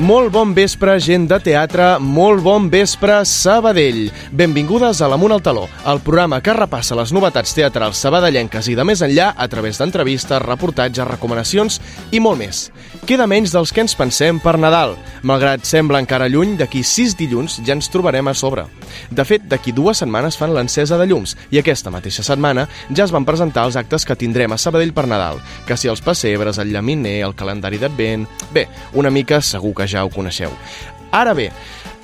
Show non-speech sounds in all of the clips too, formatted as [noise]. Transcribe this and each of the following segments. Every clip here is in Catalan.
Molt bon vespre, gent de teatre, molt bon vespre, Sabadell. Benvingudes a l'Amunt al Taló, el programa que repassa les novetats teatrals sabadellenques i de més enllà a través d'entrevistes, reportatges, recomanacions i molt més. Queda menys dels que ens pensem per Nadal. Malgrat sembla encara lluny, d'aquí sis dilluns ja ens trobarem a sobre. De fet, d'aquí dues setmanes fan l'encesa de llums i aquesta mateixa setmana ja es van presentar els actes que tindrem a Sabadell per Nadal, que si els pessebres, el llaminer, el calendari d'advent... Bé, una mica segur que ja ho coneixeu. Ara bé,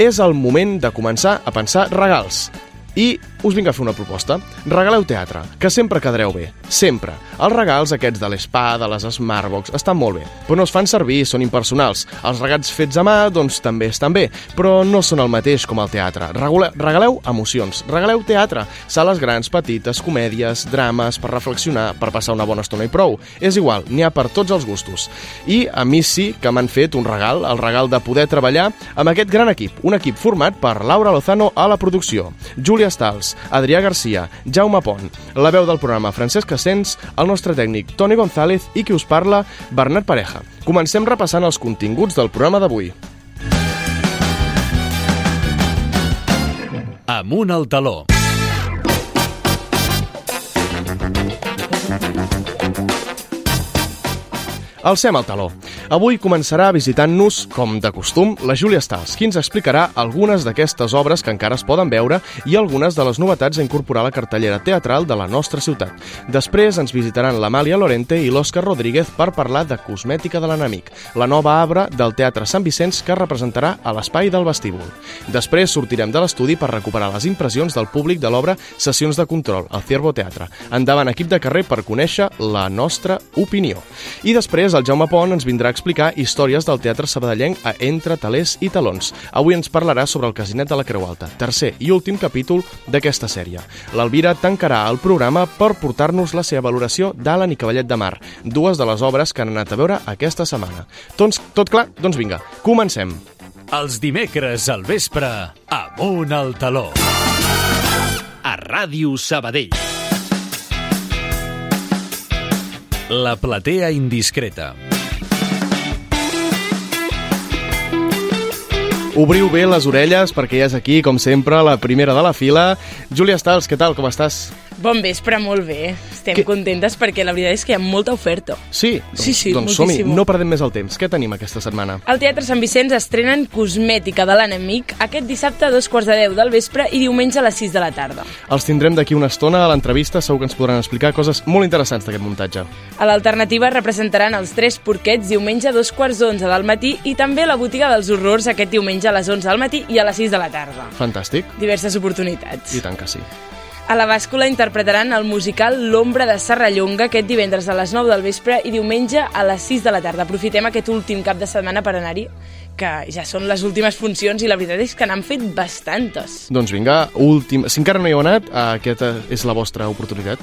és el moment de començar a pensar regals. I us vinc a fer una proposta. Regaleu teatre, que sempre quedareu bé. Sempre. Els regals aquests de l'Espa, de les Smartbox, estan molt bé, però no es fan servir, són impersonals. Els regats fets a mà, doncs també estan bé, però no són el mateix com el teatre. Regule regaleu emocions, regaleu teatre, sales grans, petites, comèdies, drames, per reflexionar, per passar una bona estona i prou. És igual, n'hi ha per tots els gustos. I a mi sí que m'han fet un regal, el regal de poder treballar amb aquest gran equip, un equip format per Laura Lozano a la producció, Júlia Stals, Adrià Garcia, Jaume Pont, la veu del programa Francesc Ascens, el nostre tècnic Toni González i qui us parla, Bernat Pareja. Comencem repassant els continguts del programa d'avui. Amunt al taló. Alcem el taló. Avui començarà visitant-nos, com de costum, la Júlia Stals, qui ens explicarà algunes d'aquestes obres que encara es poden veure i algunes de les novetats a incorporar a la cartellera teatral de la nostra ciutat. Després ens visitaran l'Amàlia Lorente i l'Òscar Rodríguez per parlar de Cosmètica de l'enemic, la nova obra del Teatre Sant Vicenç que representarà a l'espai del vestíbul. Després sortirem de l'estudi per recuperar les impressions del públic de l'obra Sessions de control, al Ciervo Teatre. Endavant, equip de carrer, per conèixer la nostra opinió. I després el Jaume Pont ens vindrà explicar històries del teatre sabadellenc a Entre Talers i Talons. Avui ens parlarà sobre el Casinet de la Creu Alta, tercer i últim capítol d'aquesta sèrie. L'Alvira tancarà el programa per portar-nos la seva valoració d'Alan i Cavallet de Mar, dues de les obres que han anat a veure aquesta setmana. Doncs, tot clar? Doncs vinga, comencem. Els dimecres al vespre, Amunt al taló. A Ràdio Sabadell. La platea indiscreta. Obriu bé les orelles perquè ja és aquí, com sempre, la primera de la fila. Júlia Stals, què tal, com estàs? Bon vespre, molt bé. Estem Que- contentes perquè la veritat és que hi ha molta oferta. Sí? Sí, sí, Doncs som-hi, no perdem més el temps. Què tenim aquesta setmana? Al Teatre Sant Vicenç estrenen Cosmètica de l'enemic aquest dissabte a dos quarts de deu del vespre i diumenge a les 6 de la tarda. Els tindrem d'aquí una estona a l'entrevista, segur que ens podran explicar coses molt interessants d'aquest muntatge. A l'alternativa representaran els Tres Porquets diumenge a dos quarts d'onze del matí i també la Botiga dels Horrors aquest diumenge a les 11 del matí i a les 6 de la tarda. Fantàstic, Diverses oportunitats. i tant que sí. A la bàscula interpretaran el musical L'ombra de Serrallonga aquest divendres a les 9 del vespre i diumenge a les 6 de la tarda. Aprofitem aquest últim cap de setmana per anar-hi, que ja són les últimes funcions i la veritat és que n'han fet bastantes. Doncs vinga, últim... Si encara no hi heu anat, aquesta és la vostra oportunitat.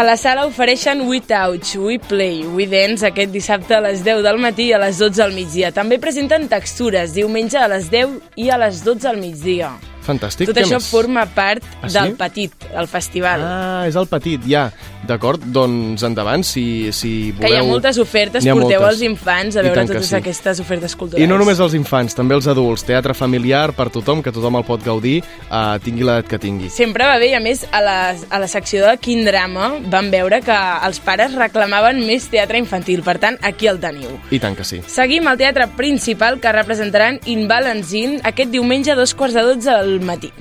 A la sala ofereixen We Touch, We Play, We Dance aquest dissabte a les 10 del matí i a les 12 al migdia. També presenten textures, diumenge a les 10 i a les 12 al migdia. Fantàstic. Tot Què això més? forma part Ah, sí? del Petit, el festival. Ah, és el petit, ja. D'acord, doncs endavant, si, si voleu... Que hi ha moltes ofertes, ha porteu moltes. els infants a veure totes sí. aquestes ofertes culturals. I no només els infants, també els adults. Teatre familiar per tothom, que tothom el pot gaudir, eh, tingui l'edat que tingui. Sempre va bé, i a més, a la, a la secció de Quin Drama vam veure que els pares reclamaven més teatre infantil, per tant, aquí el teniu. I tant que sí. Seguim al teatre principal que representaran In Balancin aquest diumenge a dos quarts de dotze del matí.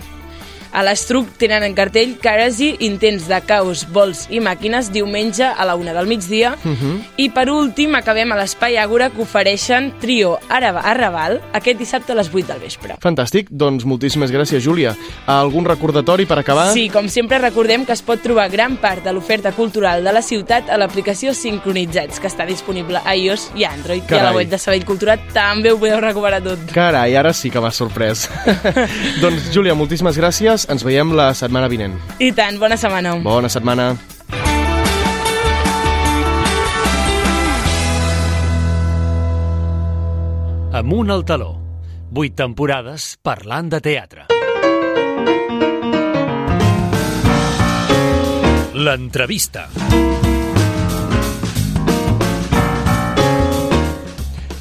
A l'Estruc tenen en cartell Carasi, Intents de caos, vols i màquines diumenge a la una del migdia. Uh -huh. I per últim acabem a l'Espai Àgora que ofereixen Trio Araba Arrabal aquest dissabte a les 8 del vespre. Fantàstic, doncs moltíssimes gràcies, Júlia. Algun recordatori per acabar? Sí, com sempre recordem que es pot trobar gran part de l'oferta cultural de la ciutat a l'aplicació Sincronitzats, que està disponible a iOS i a Android. I a Carai. la web de Sabell Cultura també ho podeu recuperar tot. Carai, ara sí que m'has sorprès. [laughs] doncs, Júlia, moltíssimes gràcies. Ens veiem la setmana vinent. I tant, bona setmana. Bona setmana. Amunt al taló. Vuit temporades parlant de teatre. L'entrevista.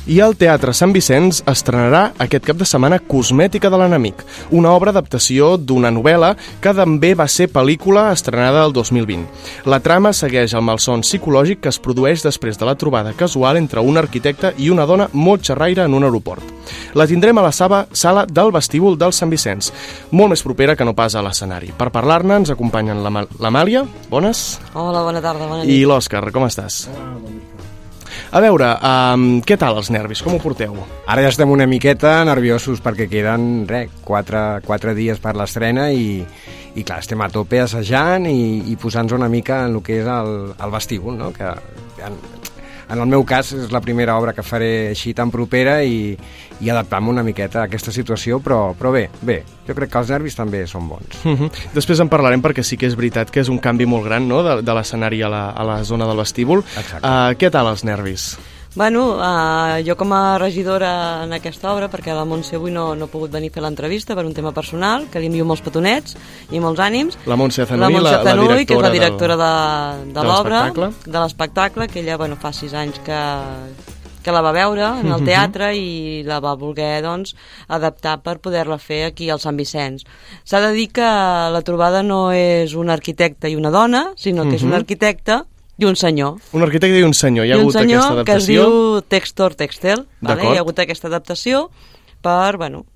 I al Teatre Sant Vicenç estrenarà aquest cap de setmana Cosmètica de l'enemic, una obra adaptació d'una novel·la que també va ser pel·lícula estrenada el 2020. La trama segueix el malson psicològic que es produeix després de la trobada casual entre un arquitecte i una dona molt xerraire en un aeroport. La tindrem a la sala, sala del vestíbul del Sant Vicenç, molt més propera que no pas a l'escenari. Per parlar-ne ens acompanyen l'Amàlia, bones. Hola, bona tarda, bona nit. I l'Òscar, com estàs? Hola, bon a veure, um, què tal els nervis? Com ho porteu? Ara ja estem una miqueta nerviosos perquè queden, re, quatre, quatre dies per l'estrena i, i clar, estem a tope assajant i, i posant-nos una mica en el que és el, el vestíbul, no? que en el meu cas és la primera obra que faré així tan propera i, i adaptar-me una miqueta a aquesta situació, però, però bé, bé, jo crec que els nervis també són bons. Uh -huh. Després en parlarem perquè sí que és veritat que és un canvi molt gran no? de, de l'escenari a, la, a la zona del vestíbul. Exacte. Uh, què tal els nervis? Bueno, uh, jo com a regidora en aquesta obra, perquè la Montse avui no, no ha pogut venir a fer l'entrevista per un tema personal, que li envio molts petonets i molts ànims. La Montse Zanui, la, la, la, directora, que és la directora de, de, de l'obra, de l'espectacle, que ella bueno, fa sis anys que, que la va veure en el mhm. teatre i la va voler doncs, adaptar per poder-la fer aquí al Sant Vicenç. S'ha de dir que la trobada no és un arquitecte i una dona, sinó que és un mhm. arquitecte i un senyor. Un arquitecte i un senyor. Hi ha I hagut aquesta adaptació? que es diu Textor Textel. Vale? Hi ha hagut aquesta adaptació per bueno,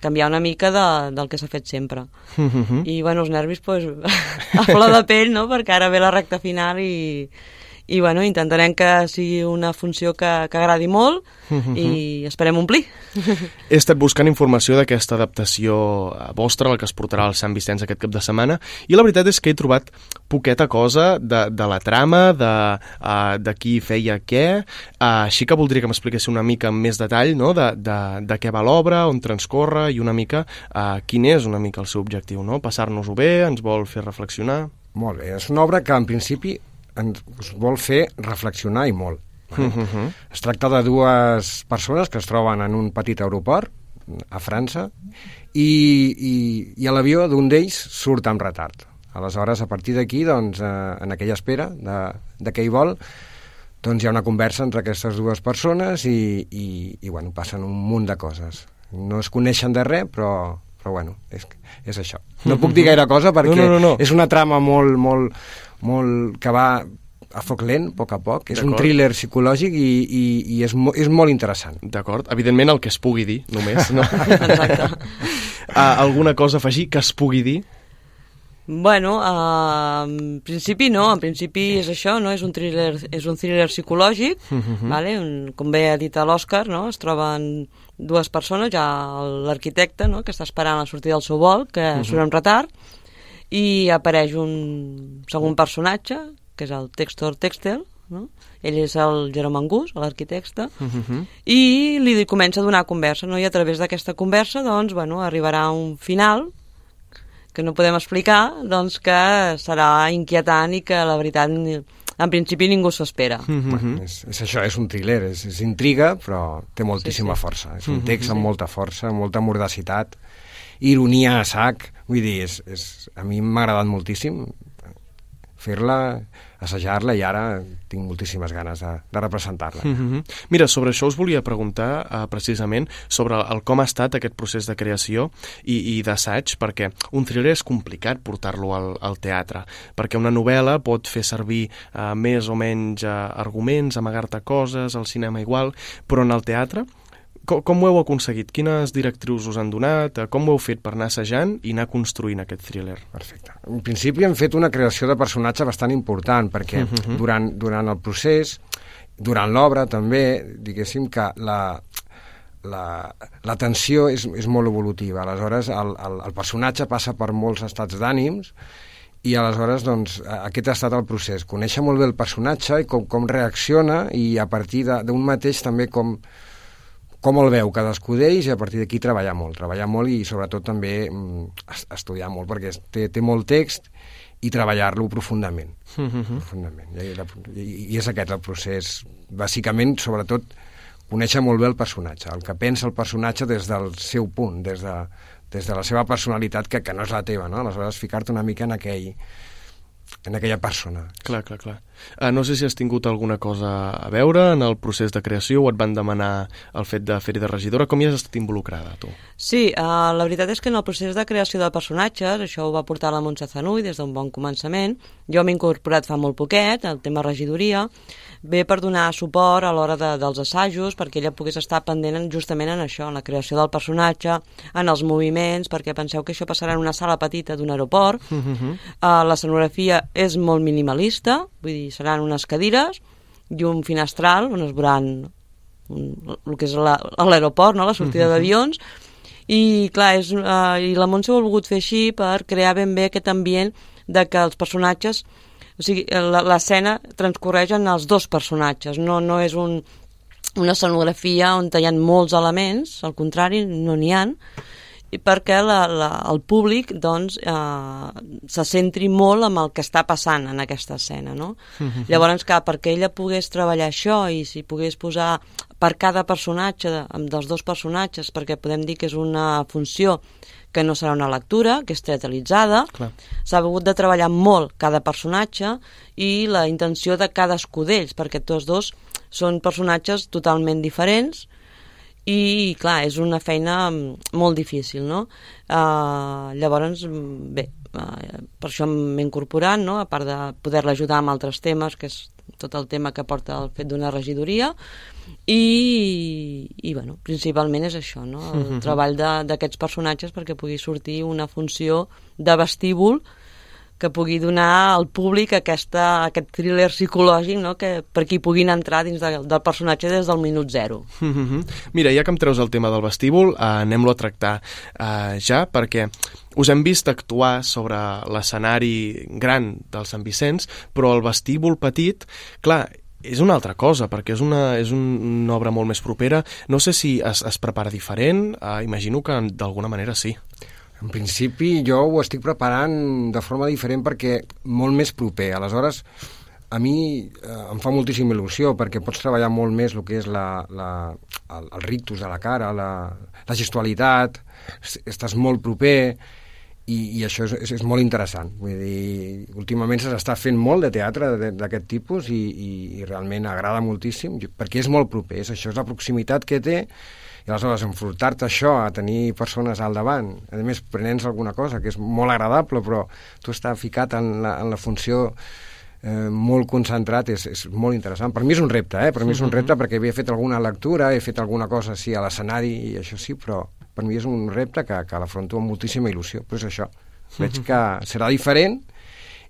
canviar una mica de, del que s'ha fet sempre. Uh mhm. -huh. I bueno, els nervis pues, [laughs] a flor de pell, no? perquè ara ve la recta final i, i bueno, intentarem que sigui una funció que, que agradi molt uh -huh. i esperem omplir. He estat buscant informació d'aquesta adaptació vostra, la que es portarà al Sant Vicenç aquest cap de setmana, i la veritat és que he trobat poqueta cosa de, de la trama, de, uh, de qui feia què, uh, així que voldria que m'expliquessi una mica amb més detall no? de, de, de què va l'obra, on transcorre i una mica uh, quin és una mica el seu objectiu, no? passar-nos-ho bé, ens vol fer reflexionar... Molt bé, és una obra que en principi ens vol fer reflexionar i molt. Uh. -huh. Es tracta de dues persones que es troben en un petit aeroport a França i, i, i a l'avió d'un d'ells surt amb retard. Aleshores, a partir d'aquí, doncs, eh, en aquella espera d'aquell vol, doncs hi ha una conversa entre aquestes dues persones i, i, i bueno, passen un munt de coses. No es coneixen de res, però, però bueno, és, és això. No puc dir [laughs] gaire cosa perquè no, no, no, no. és una trama molt, molt, molt, que va a foc lent, a poc a poc. És un thriller psicològic i, i, i és, mo, és molt interessant. D'acord. Evidentment el que es pugui dir, només, no? [laughs] Exacte. uh, alguna cosa a afegir que es pugui dir? Bueno, uh, en principi no, en principi és això, no? és un thriller, és un thriller psicològic, uh mhm. -huh. vale? un, com bé ha dit l'Òscar, no? es troben dues persones, ja l'arquitecte no? que està esperant la sortida del seu vol, que uh mhm. -huh. surt en retard, i apareix un segon personatge, que és el Textor Textel, no? ell és el Jerome Angus, l'arquitecte, uh mhm. -huh. i li comença a donar conversa, no? i a través d'aquesta conversa doncs, bueno, arribarà un final que no podem explicar, doncs que serà inquietant i que la veritat en principi ningú s'ho espera. Mm -hmm. bueno, és, és això, és un thriller, és, és intriga, però té moltíssima sí, sí. força. És un mhm. text amb molta força, amb molta mordacitat, ironia a sac, vull dir, és, és, a mi m'ha agradat moltíssim fer-la, assajar-la i ara tinc moltíssimes ganes de, de representar-la. Mm -hmm. Mira, sobre això us volia preguntar uh, precisament sobre el, com ha estat aquest procés de creació i, i d'assaig, perquè un thriller és complicat portar-lo al, al teatre, perquè una novel·la pot fer servir uh, més o menys uh, arguments, amagar-te coses, al cinema igual, però en el teatre com, com ho heu aconseguit? Quines directrius us han donat? Com ho heu fet per anar assajant i anar construint aquest thriller? Perfecte. En principi hem fet una creació de personatge bastant important, perquè uh mhm. -huh. durant, durant el procés, durant l'obra també, diguéssim que la, la, la tensió és, és molt evolutiva. Aleshores, el, el, el personatge passa per molts estats d'ànims i aleshores doncs, aquest ha estat el procés. Conèixer molt bé el personatge i com, com reacciona i a partir d'un mateix també com, com el veu cadascú d'ells i a partir d'aquí treballar molt, treballar molt i sobretot també mm, estudiar molt perquè té, té molt text i treballar-lo profundament. Uh mhm. -huh. profundament. I, I, I és aquest el procés. Bàsicament, sobretot, conèixer molt bé el personatge, el que pensa el personatge des del seu punt, des de, des de la seva personalitat, que, que no és la teva, no? Aleshores, ficar-te una mica en aquell, en aquella persona. Clar, clar, clar. Uh, no sé si has tingut alguna cosa a veure en el procés de creació o et van demanar el fet de fer-hi de regidora. Com hi has estat involucrada, tu? Sí, uh, la veritat és que en el procés de creació de personatges, això ho va portar la Montse Zanui des d'un bon començament, jo m'he incorporat fa molt poquet, el tema regidoria, bé per donar suport a l'hora de, dels assajos, perquè ella pogués estar pendent justament en això, en la creació del personatge, en els moviments, perquè penseu que això passarà en una sala petita d'un aeroport, uh -huh. uh, l'escenografia és molt minimalista, vull dir, seran unes cadires i un finestral on es veuran el que és l'aeroport, no? la sortida uh -huh. d'avions, i clar, és, uh, i la Montse ho ha volgut fer així per crear ben bé aquest ambient de que els personatges o sigui, l'escena transcorreix en els dos personatges, no, no és un, una escenografia on hi ha molts elements, al contrari, no n'hi han, i perquè la, la, el públic doncs, eh, se centri molt en el que està passant en aquesta escena. No? Mm -hmm. Llavors, clar, perquè ella pogués treballar això i si pogués posar per cada personatge, dels dos personatges, perquè podem dir que és una funció que no serà una lectura, que és teatralitzada. S'ha hagut de treballar molt cada personatge i la intenció de cadascú d'ells, perquè tots dos són personatges totalment diferents i, clar, és una feina molt difícil, no? Uh, llavors, bé, uh, per això m'he incorporat, no? a part de poder-la ajudar amb altres temes, que és tot el tema que porta el fet d'una regidoria, i, i bueno, principalment és això, no? el uh mhm. -huh. treball d'aquests personatges perquè pugui sortir una funció de vestíbul que pugui donar al públic aquesta, aquest thriller psicològic no? que, per qui puguin entrar dins de, del personatge des del minut zero. Mhm. -huh. Mira, ja que em treus el tema del vestíbul, eh, anem-lo a tractar eh, ja, perquè us hem vist actuar sobre l'escenari gran del Sant Vicenç, però el vestíbul petit, clar, és una altra cosa, perquè és una, és una obra molt més propera. No sé si es, es prepara diferent, uh, imagino que d'alguna manera sí. En principi jo ho estic preparant de forma diferent perquè molt més proper. Aleshores, a mi eh, em fa moltíssima il·lusió perquè pots treballar molt més el que és la, la, el, el rictus de la cara, la, la gestualitat, estàs molt proper, i, i això és, és, és molt interessant. Vull dir, últimament s'està fent molt de teatre d'aquest tipus i, i, i realment agrada moltíssim, perquè és molt proper, és això és la proximitat que té, i aleshores enfrontar-te això, a tenir persones al davant, a més prenents alguna cosa que és molt agradable, però tu estàs ficat en la, en la funció eh, molt concentrat, és, és molt interessant. Per mi és un repte, eh? per mi és un repte perquè havia fet alguna lectura, he fet alguna cosa així a l'escenari i això sí, però per mi és un repte que, que l'afronto amb moltíssima il·lusió. Però és això, veig que serà diferent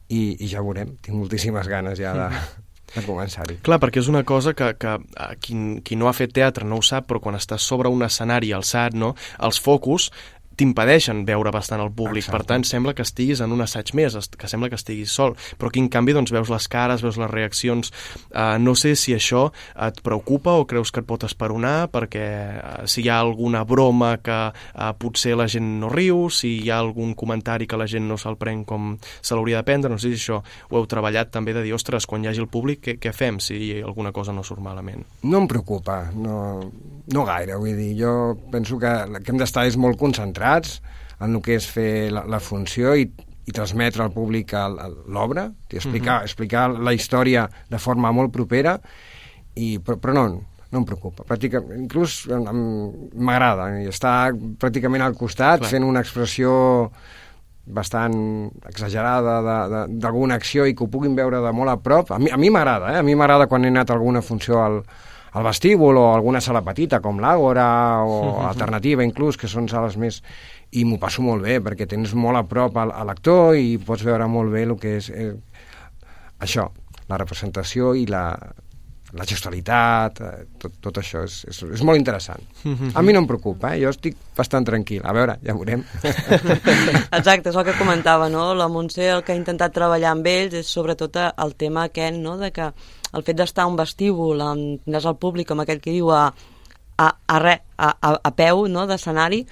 i, i ja veurem. Tinc moltíssimes ganes ja de, [laughs] de començar-hi. Clar, perquè és una cosa que, que eh, qui, qui no ha fet teatre no ho sap, però quan estàs sobre un escenari alçat, no, els focus t'impedeixen veure bastant el públic, Exacte. per tant sembla que estiguis en un assaig més, que sembla que estiguis sol, però aquí en canvi doncs, veus les cares, veus les reaccions, uh, no sé si això et preocupa o creus que et pot esperonar, perquè uh, si hi ha alguna broma que uh, potser la gent no riu, si hi ha algun comentari que la gent no se'l pren com se l'hauria de prendre, no sé si això ho heu treballat també de dir, ostres, quan hi hagi el públic, què, què fem si alguna cosa no surt malament? No em preocupa, no, no gaire, vull dir, jo penso que, que hem d'estar és molt concentrats centrats en el que és fer la, la funció i, i transmetre al públic l'obra, explicar, uh mhm. -huh. explicar la història de forma molt propera, i, però, però no, no em preocupa. Pràcticament, inclús m'agrada estar pràcticament al costat Clar. fent una expressió bastant exagerada d'alguna acció i que ho puguin veure de molt a prop. A mi m'agrada, eh? a mi m'agrada quan he anat a alguna funció al, al vestíbul o alguna sala petita com l'Àgora o uh [laughs] -huh. Alternativa inclús, que són sales més... i m'ho passo molt bé perquè tens molt a prop a, l'actor i pots veure molt bé el que és eh, això, la representació i la, la gestualitat, eh, tot, tot això és, és, és molt interessant. A mi no em preocupa, eh? jo estic bastant tranquil. A veure, ja veurem. [laughs] Exacte, és el que comentava, no? La Montse el que ha intentat treballar amb ells és sobretot el tema aquest, no?, de que el fet d'estar a un vestíbul, amb, tindràs el públic, com aquell que diu, a, a, a, re, a, a, a peu no, d'escenari,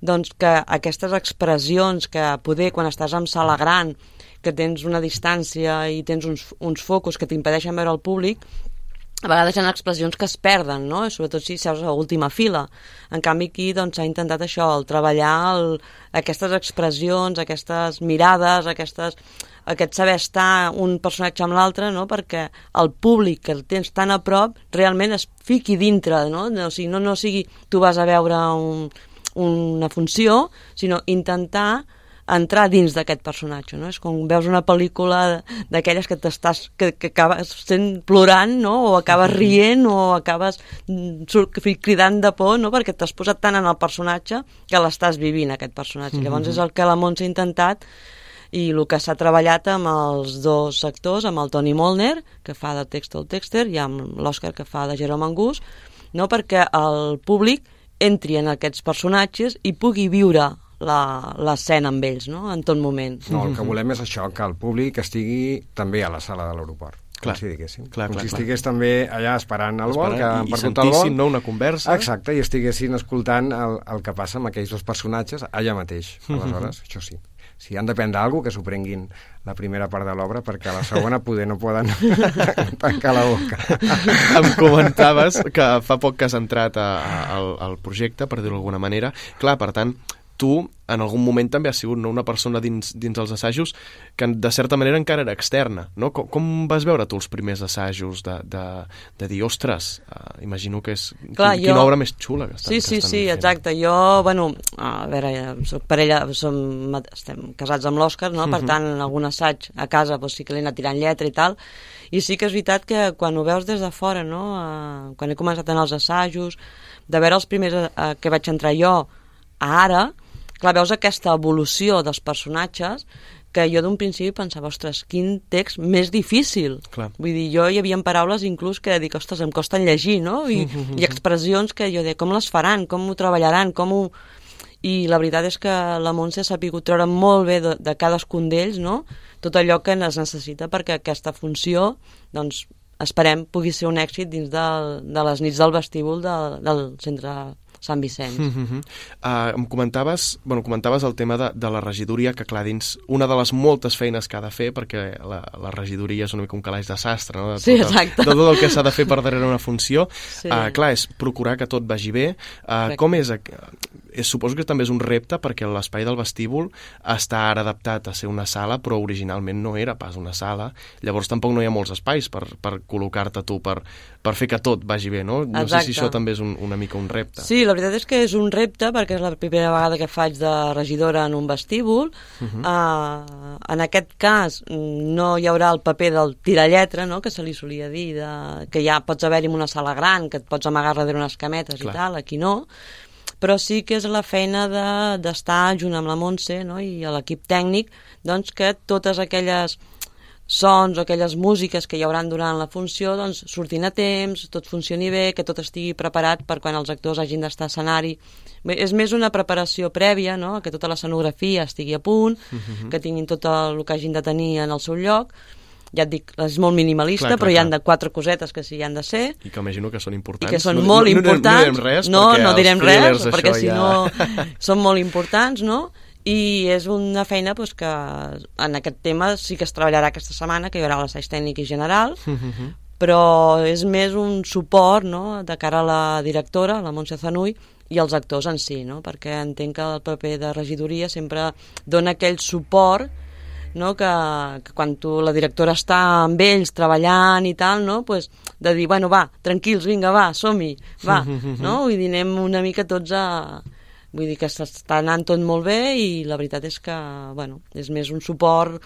doncs que aquestes expressions que poder quan estàs en sala gran, que tens una distància i tens uns, uns focus que t'impedeixen veure el públic, a vegades hi ha expressions que es perden, no? sobretot si seus a última fila. En canvi aquí doncs, s'ha intentat això, el treballar el, aquestes expressions, aquestes mirades, aquestes, aquest saber estar un personatge amb l'altre, no? perquè el públic que el tens tan a prop realment es fiqui dintre, no? O sigui, no, no sigui tu vas a veure un, una funció, sinó intentar entrar dins d'aquest personatge, no? És com veus una pel·lícula d'aquelles que t'estàs que, que acabes sent plorant, no? O acabes rient o acabes mm, cridant de por, no? Perquè t'has posat tant en el personatge que l'estàs vivint, aquest personatge. Llavors és el que la Montse ha intentat i el que s'ha treballat amb els dos actors, amb el Toni Molner, que fa de Textol Texter, i amb l'Òscar, que fa de Jerome Angus, no? perquè el públic entri en aquests personatges i pugui viure l'escena amb ells, no?, en tot moment. No, el que volem és això, que el públic estigui també a la sala de l'aeroport. Clar, com si diguéssim. Clar, com clar, si estigués clar. també allà esperant el vol, que han perdut el vol. no, una conversa. Exacte, i estiguessin escoltant el, el que passa amb aquells dos personatges allà mateix. [laughs] Aleshores, això sí. Si han de prendre alguna que s'ho prenguin la primera part de l'obra, perquè a la segona poder no poden [laughs] tancar la boca. [laughs] em comentaves que fa poc que has entrat a, a, al, al projecte, per dir-ho d'alguna manera. Clar, per tant, tu en algun moment també has sigut no, una persona dins, dins els assajos que de certa manera encara era externa, no? Com, com vas veure tu els primers assajos de, de, de dir, ostres, uh, imagino que és Clar, quina jo... obra més xula que estan Sí, sí, que estan sí, fent. exacte. Jo, bueno, a veure, soc parella, som, estem casats amb l'Òscar, no? Per uh mhm. -huh. tant, en algun assaig a casa doncs, sí que l'he anat tirant lletra i tal, i sí que és veritat que quan ho veus des de fora, no? Uh, quan he començat a anar als assajos, de veure els primers uh, que vaig entrar jo a ara, clar, veus aquesta evolució dels personatges que jo d'un principi pensava, ostres, quin text més difícil. Clar. Vull dir, jo hi havia paraules inclús que dic, ostres, em costen llegir, no? I, uh -huh. i expressions que jo deia, com les faran, com ho treballaran, com ho... I la veritat és que la Montse s'ha sabut treure molt bé de, de cadascun d'ells, no? Tot allò que es necessita perquè aquesta funció, doncs, esperem pugui ser un èxit dins de, de les nits del vestíbul de, del centre Sant Vicenç. Mm -hmm. uh, em comentaves, bueno, comentaves el tema de, de la regidoria, que clar, dins una de les moltes feines que ha de fer, perquè la, la regidoria és una mica un calaix de sastre, no? De tot, sí, exacte. De tot el que s'ha de fer per darrere una funció. Sí. Uh, clar, és procurar que tot vagi bé. Uh, com és és, suposo que també és un repte perquè l'espai del vestíbul està ara adaptat a ser una sala, però originalment no era pas una sala. Llavors tampoc no hi ha molts espais per, per col·locar-te tu, per, per fer que tot vagi bé, no? No Exacte. sé si això també és un, una mica un repte. Sí, la veritat és que és un repte perquè és la primera vegada que faig de regidora en un vestíbul. Uh -huh. uh, en aquest cas no hi haurà el paper del tiralletra, no?, que se li solia dir, de, que ja pots haver-hi una sala gran, que et pots amagar darrere unes cametes Clar. i tal, aquí no però sí que és la feina d'estar de, junt amb la Montse no? i l'equip tècnic doncs, que totes aquelles sons o aquelles músiques que hi hauran durant la funció doncs, surtin a temps, tot funcioni bé, que tot estigui preparat per quan els actors hagin d'estar a escenari. Bé, és més una preparació prèvia, no? que tota l'escenografia estigui a punt, uh mhm. -huh. que tinguin tot el que hagin de tenir en el seu lloc, ja et dic, és molt minimalista, clar, clar, però hi han de quatre cosetes que sí hi han de ser. I que imagino que són importants. I que són no, molt no, importants. No, no direm res, no, no direm res, perquè si ja... no són molt importants, no? I és una feina pues, que en aquest tema sí que es treballarà aquesta setmana, que hi haurà l'assaig tècnic i general, uh mhm, -huh. Mhm. però és més un suport no? de cara a la directora, la Montse Zanuy, i els actors en si, no? perquè entenc que el paper de regidoria sempre dona aquell suport no? que, que quan tu, la directora està amb ells treballant i tal, no? pues, de dir, bueno, va, tranquils, vinga, va, som-hi, va, [laughs] no? Vull dir, anem una mica tots a... Vull dir que s'està anant tot molt bé i la veritat és que, bueno, és més un suport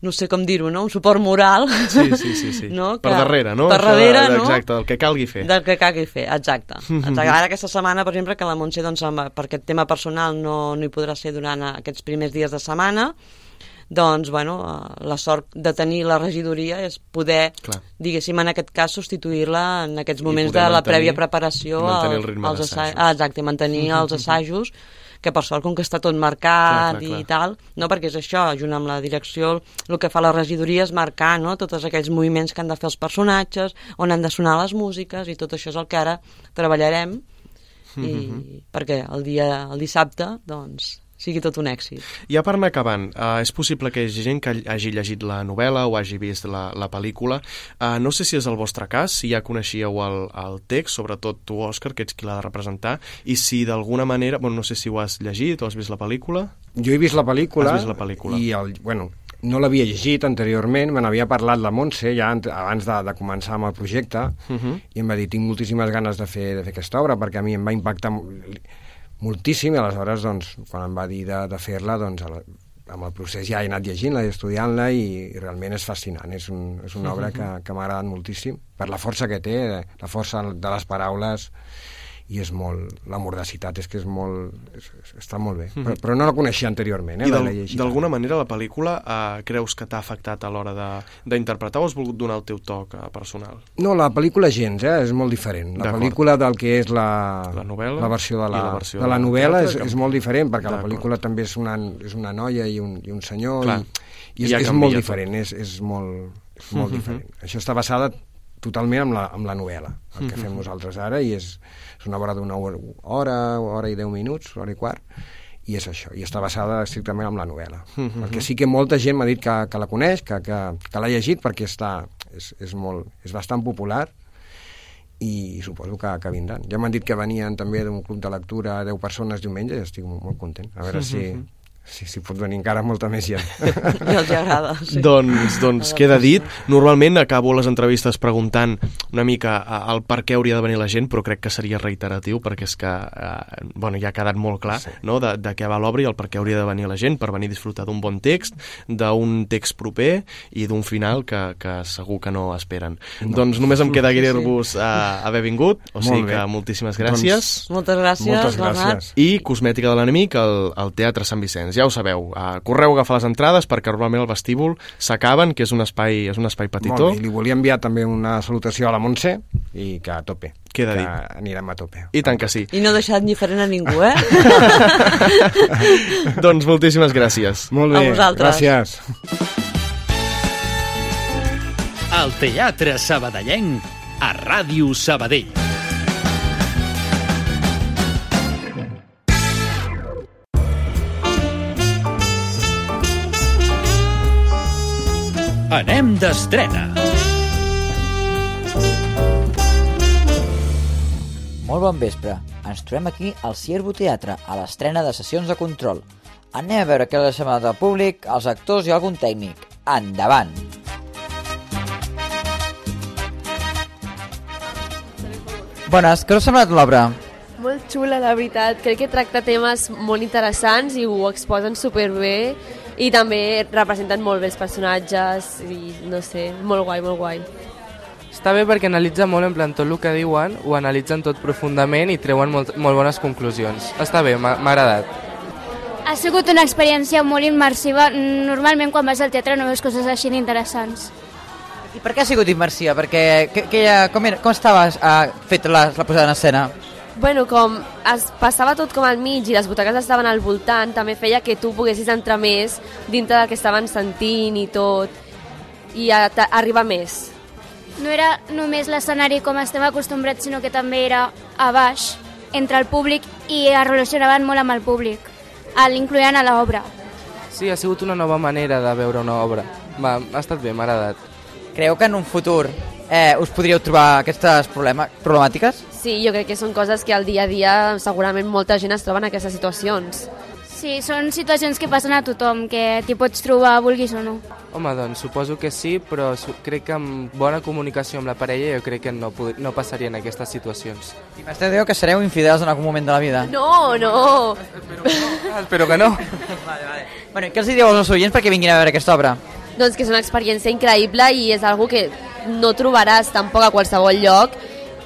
no sé com dir-ho, no? un suport moral. Sí, sí, sí. sí. [laughs] No? Que, per darrere, no? Per darrere, de, no? Exacte, del que calgui fer. Del que calgui fer, exacte. [laughs] exacte. Ara aquesta setmana, per exemple, que la Montse, doncs, per aquest tema personal no, no hi podrà ser durant aquests primers dies de setmana, doncs, bueno, eh, la sort de tenir la regidoria és poder, Clar. diguéssim, en aquest cas, substituir-la en aquests moments de la prèvia preparació mantenir el ritme als assajos. Ah, exacte, mantenir [laughs] els assajos que per sort com que està tot marcat clar, clar, clar. i tal, no? perquè és això, junt amb la direcció, el que fa la regidoria és marcar no? tots aquells moviments que han de fer els personatges, on han de sonar les músiques i tot això és el que ara treballarem i, mm -hmm. perquè el dia el dissabte doncs sigui tot un èxit. Ja per anar acabant, uh, és possible que hi hagi gent que hagi llegit la novel·la o hagi vist la, la pel·lícula. Uh, no sé si és el vostre cas, si ja coneixíeu el, el text, sobretot tu, Òscar, que ets qui l'ha de representar, i si d'alguna manera, bueno, no sé si ho has llegit o has vist la pel·lícula. Jo he vist la pel·lícula, Has vist la pel·lícula. i el, bueno, no l'havia llegit anteriorment, me n'havia parlat la Montse ja abans de, de començar amb el projecte Uh -huh. i em va dir, tinc moltíssimes ganes de fer, de fer aquesta obra perquè a mi em va impactar mo- moltíssim i aleshores doncs, quan em va dir de, de fer-la doncs, amb el procés ja he anat llegint-la i estudiant-la i, i realment és fascinant, és, un, és una obra que, que m'ha agradat moltíssim per la força que té, la força de les paraules i és molt, la mordacitat és que és molt, és, és- està molt bé, però, però no la coneixia anteriorment, eh, I d'alguna manera la pel·lícula uh, creus que t'ha afectat a l'hora de- d'interpretar o has volgut donar el teu toc uh, personal? No, la pel·lícula gens, eh? és molt diferent. La pel·lícula del que és la, La novel·la la versió de i la, la versió de la novel·la és, és molt diferent, perquè la pel·lícula també és una, és una noia i un, i un senyor, Clar. i, i és, Ja és canvia molt tot. diferent, és, és molt, és molt diferent. Això està basada totalment amb la, amb la novel·la, el que fem nosaltres ara, i és, és una obra d'una hora, hora, hora i deu minuts, hora i quart, i és això, i està basada estrictament amb la novel·la. Perquè sí que molta gent m'ha dit que, que la coneix, que, que, que l'ha llegit, perquè està, és, és, molt, és bastant popular, i suposo que, que vindran. Ja m'han dit que venien també d'un club de lectura 10 persones diumenge i estic molt, molt content. A veure si, si, si pot venir encara molta més gent. [laughs] I els agrada, sí. Doncs, doncs queda dit. Normalment acabo les entrevistes preguntant una mica el per què hauria de venir la gent, però crec que seria reiteratiu perquè és que eh, bueno, ja ha quedat molt clar sí. no? de, de què va l'obra i el per què hauria de venir la gent, per venir a disfrutar d'un bon text, d'un text proper i d'un final que, que segur que no esperen. No. Doncs només em queda agrair-vos eh, haver vingut, o sigui bé. que moltíssimes gràcies. Doncs, Moltes gràcies, Moltes Bernat. gràcies. I Cosmètica de l'Enemic al, al Teatre Sant Vicenç. Ja ho sabeu, uh, correu a agafar les entrades perquè normalment al vestíbul s'acaben, que és un espai, és un espai petitó. Molt bé, i li volia enviar també una salutació a la Montse i que a tope. Queda que dit. anirem a tope. I tant que sí. I no ha deixat indiferent a ningú, eh? [laughs] doncs moltíssimes gràcies. Molt A bé, vosaltres. gràcies. El Teatre Sabadellenc a Ràdio Sabadell. Anem d'estrena. Molt bon vespre. Ens trobem aquí al Ciervo Teatre, a l'estrena de sessions de control. Anem a veure què les sembla del públic, els actors i algun tècnic. Endavant! Bones, què us ha semblat l'obra? Molt xula, la veritat. Crec que tracta temes molt interessants i ho exposen superbé i també representen molt bé els personatges i no sé, molt guai, molt guai. Està bé perquè analitza molt en plan tot el que diuen, ho analitzen tot profundament i treuen molt, molt bones conclusions. Està bé, m'ha agradat. Ha sigut una experiència molt immersiva. Normalment quan vas al teatre no veus coses així interessants. I per què ha sigut immersiva? Perquè que, que, com, era, com estava uh, fet la, la posada en escena? Bueno, com es passava tot com al mig i les butaques estaven al voltant, també feia que tu poguessis entrar més dintre del que estaven sentint i tot, i a, a, arribar més. No era només l'escenari com estem acostumbrats, sinó que també era a baix, entre el públic, i es relacionaven molt amb el públic, a l'incloent a l'obra. Sí, ha sigut una nova manera de veure una obra. Va, ha estat bé, m'ha agradat. Creu que en un futur eh, us podríeu trobar aquestes problema, problemàtiques? Sí, jo crec que són coses que al dia a dia segurament molta gent es troba en aquestes situacions. Sí, són situacions que passen a tothom, que t'hi pots trobar vulguis o no. Home, doncs suposo que sí, però crec que amb bona comunicació amb la parella jo crec que no, no passarien aquestes situacions. I m'esteu dient que sereu infidels en algun moment de la vida? No, no! Ah, espero que no. [laughs] Bueno, i què els hi dieu als nostres oients perquè vinguin a veure aquesta obra? Doncs que és una experiència increïble i és algo que no trobaràs tampoc a qualsevol lloc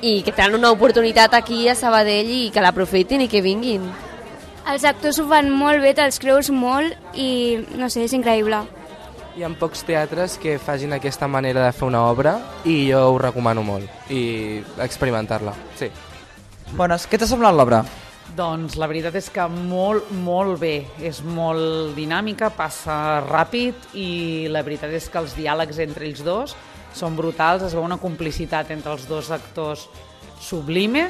i que tenen una oportunitat aquí a Sabadell i que l'aprofitin i que vinguin. Els actors ho fan molt bé, te'ls creus molt i, no sé, és increïble. Hi ha pocs teatres que facin aquesta manera de fer una obra i jo ho recomano molt i experimentar-la, sí. Bones, què t'ha semblat l'obra? Doncs la veritat és que molt, molt bé. És molt dinàmica, passa ràpid i la veritat és que els diàlegs entre ells dos són brutals, es veu una complicitat entre els dos actors sublime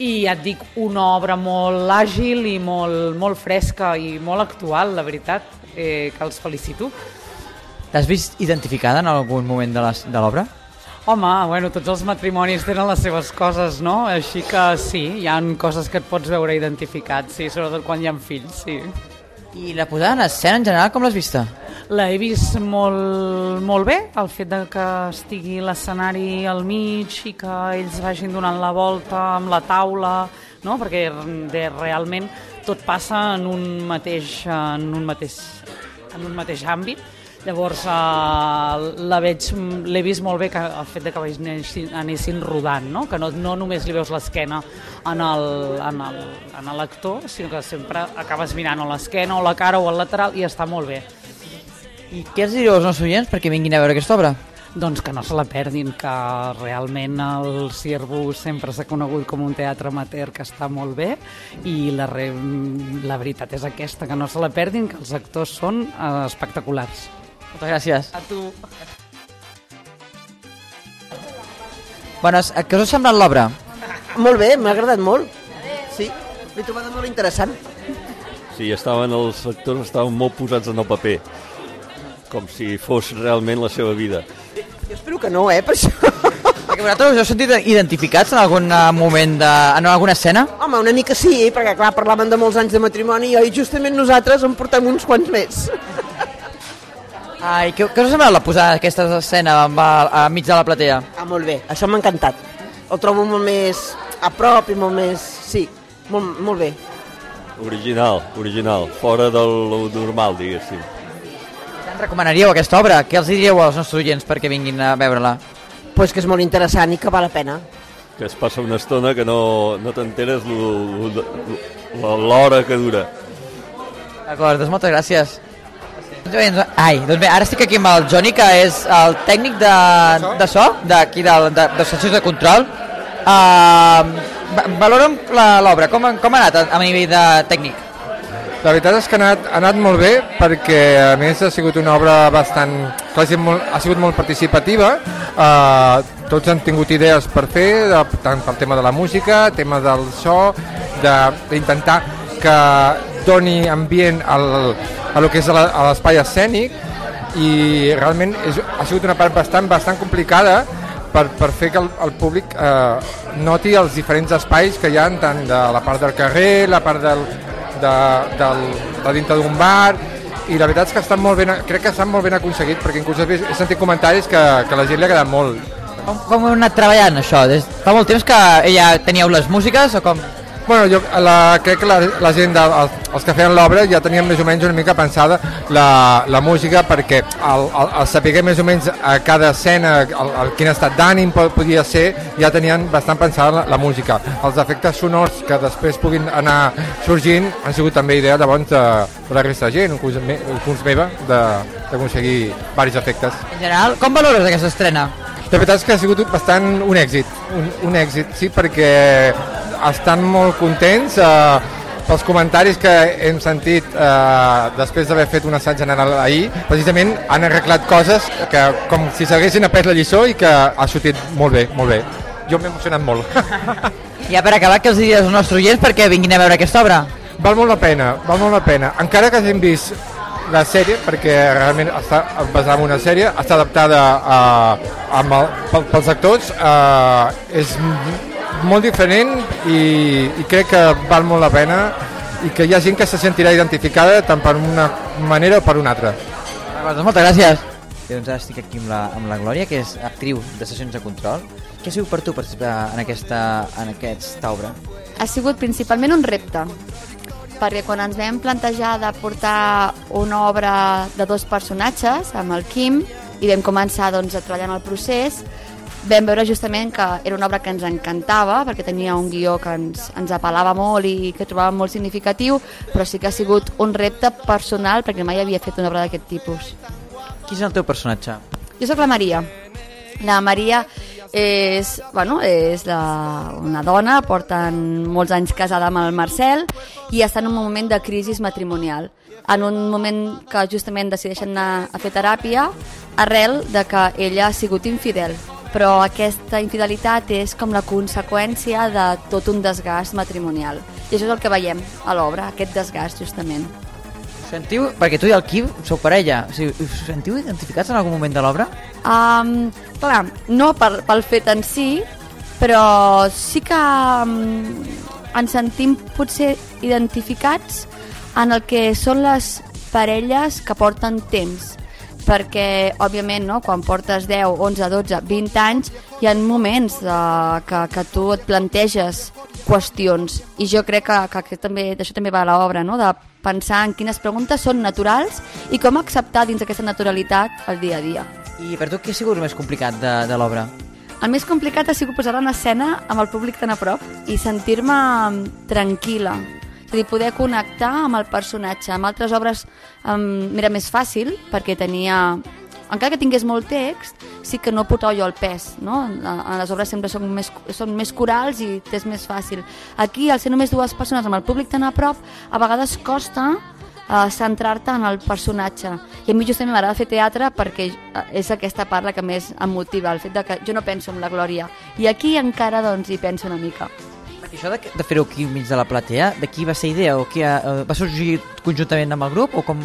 i ja et dic, una obra molt àgil i molt, molt fresca i molt actual, la veritat, eh, que els felicito. T'has vist identificada en algun moment de l'obra? Home, bueno, tots els matrimonis tenen les seves coses, no? Així que sí, hi han coses que et pots veure identificat, sí, sobretot quan hi ha fills, sí. I la posada en escena en general com l'has vista? L'he vist molt, molt bé, el fet de que estigui l'escenari al mig i que ells vagin donant la volta amb la taula, no? perquè de, realment tot passa en un mateix, en un mateix, en un mateix àmbit. Llavors eh, la veig, l'he vist molt bé que el fet de que anessin, anessin rodant, no? que no, no només li veus l'esquena en l'actor, sinó que sempre acabes mirant o l'esquena o la cara o el lateral i està molt bé. I què els diríeu als nostres oients perquè vinguin a veure aquesta obra? Doncs que no se la perdin, que realment el Ciervo sempre s'ha conegut com un teatre amateur que està molt bé i la, re... la veritat és aquesta, que no se la perdin, que els actors són eh, espectaculars. Moltes gràcies. A tu. Bones, què us ha semblat l'obra? Molt bé, m'ha agradat molt. Sí, l'he trobat molt interessant. Sí, estaven, els actors estaven molt posats en el paper, com si fos realment la seva vida. Jo espero que no, eh, per això. Perquè vosaltres us heu sentit identificats en algun eh, moment, de, en alguna escena? Home, una mica sí, perquè clar, parlaven de molts anys de matrimoni i justament nosaltres en portem uns quants més. Ai, què, què us ha semblat la posada d'aquesta escena amb, a, a mig de la platea? Ah, molt bé, això m'ha encantat. El trobo molt més a prop i molt més... Sí, molt, molt bé. Original, original, fora del lo normal, diguéssim. Recomanaríeu aquesta obra? Què els diríeu als nostres oients perquè vinguin a veure-la? Pues que és molt interessant i que val la pena. Que es passa una estona que no, no t'enteres l'hora que dura. D'acord, doncs moltes gràcies. Ai, doncs bé, ara estic aquí amb el Johnny, que és el tècnic de, de so, d'aquí de, de, de seccions de control. Uh, valora'm la- l'obra, com, com ha anat a, a nivell de tècnic? La veritat és que ha anat, ha anat molt bé perquè a més ha sigut una obra bastant... sigut molt, ha sigut molt participativa, eh, tots han tingut idees per fer, de, tant pel tema de la música, tema del so, de- d'intentar que doni ambient al, a lo que és l'espai escènic. I realment és, ha sigut una part bastant, bastant complicada per, per fer que el, el públic eh, noti els diferents espais que hi ha tant de la part del carrer, la part del, de, del, de dintre d'un bar i la veritat és que estan molt ben, crec que estan molt ben aconseguit perquè inclús he, sentit comentaris que, que a la gent li ha agradat molt Com, com heu anat treballant això? Des, fa molt temps que ella teníeu les músiques o com? Bueno, jo la, crec que la, la gent, de, els, els que feien l'obra ja tenien més o menys una mica pensada la, la música perquè el, el, el saber més o menys a cada escena el, el, quin estat d'ànim po- podia ser ja tenien bastant pensada la, la música. Els efectes sonors que després puguin anar sorgint han sigut també idea de bons de, de la resta de gent, inclús, me, inclús meva, de- d'aconseguir varis efectes. En general, com valores aquesta estrena? La veritat és que ha sigut bastant un èxit, un, un èxit, sí, perquè estan molt contents eh, pels comentaris que hem sentit eh, després d'haver fet un assaig general ahir. Precisament han arreglat coses que com si s'haguessin après la lliçó i que ha sortit molt bé, molt bé. Jo m'he emocionat molt. [laughs] Ja per acabar, què els diries als nostres oients perquè vinguin a veure aquesta obra? Val molt la pena, val molt la pena. Encara que hagin vist la sèrie, perquè realment està basada en una sèrie, està adaptada a, amb el, pel- pels actors, eh, és molt diferent i, i crec que val molt la pena i que hi ha gent que se sentirà identificada tant per una manera o per una altra. Doncs moltes gràcies. Bé, doncs ara estic aquí amb la, amb la Glòria, que és actriu de sessions de control. Què ha sigut per tu participar en aquesta, en aquesta obra? ha sigut principalment un repte, perquè quan ens vam plantejar de portar una obra de dos personatges, amb el Quim, i vam començar doncs, a treballar en el procés, vam veure justament que era una obra que ens encantava, perquè tenia un guió que ens, ens apel·lava molt i que trobàvem molt significatiu, però sí que ha sigut un repte personal, perquè mai havia fet una obra d'aquest tipus. Qui és el teu personatge? Jo sóc la Maria. La Maria és, bueno, és la, una dona, porten molts anys casada amb el Marcel i està en un moment de crisi matrimonial. En un moment que justament decideixen anar a fer teràpia arrel de que ella ha sigut infidel però aquesta infidelitat és com la conseqüència de tot un desgast matrimonial. I això és el que veiem a l'obra, aquest desgast, justament. Sentiu, perquè tu i el Quim sou parella, o sigui, us sentiu identificats en algun moment de l'obra? Um, clar, no per, pel fet en si, però sí que um, ens sentim potser identificats en el que són les parelles que porten temps perquè, òbviament, no, quan portes 10, 11, 12, 20 anys, hi ha moments de, que, que tu et planteges qüestions i jo crec que, que, que també d'això també va a l'obra, no? de pensar en quines preguntes són naturals i com acceptar dins d'aquesta naturalitat el dia a dia. I per tu què ha sigut el més complicat de, de l'obra? El més complicat ha sigut posar en escena amb el públic tan a prop i sentir-me tranquil·la, és a dir, poder connectar amb el personatge. Amb altres obres um, era més fàcil perquè tenia encara que tingués molt text, sí que no portava jo el pes, no? En les obres sempre són més, són més corals i és més fàcil. Aquí, al ser només dues persones amb el públic tan a prop, a vegades costa uh, centrar-te en el personatge. I a mi justament m'agrada fer teatre perquè eh, és aquesta part la que més em motiva, el fet de que jo no penso en la Glòria. I aquí encara doncs hi penso una mica. I això de, de fer-ho aquí enmig de la platea, de qui va ser idea? O qui ha, va sorgir conjuntament amb el grup? O com...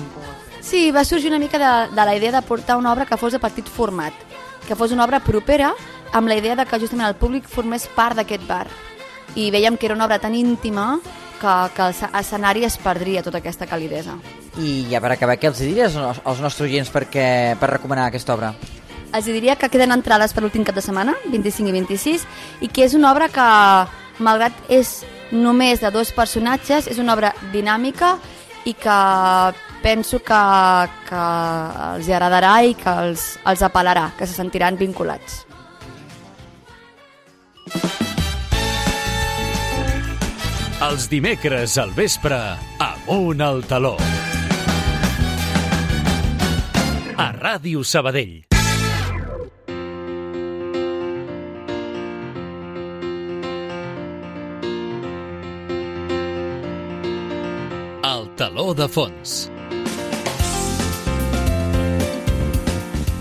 Sí, va sorgir una mica de, de la idea de portar una obra que fos de petit format, que fos una obra propera, amb la idea de que justament el públic formés part d'aquest bar. I veiem que era una obra tan íntima que, que l'escenari es perdria tota aquesta calidesa. I ja per acabar, què els diries als nostres oients perquè, per recomanar aquesta obra? Els diria que queden entrades per l'últim cap de setmana, 25 i 26, i que és una obra que malgrat és només de dos personatges, és una obra dinàmica i que penso que, que els agradarà i que els, els apel·larà, que se sentiran vinculats. Els dimecres al vespre, amunt al taló. A Ràdio Sabadell. El taló de fons.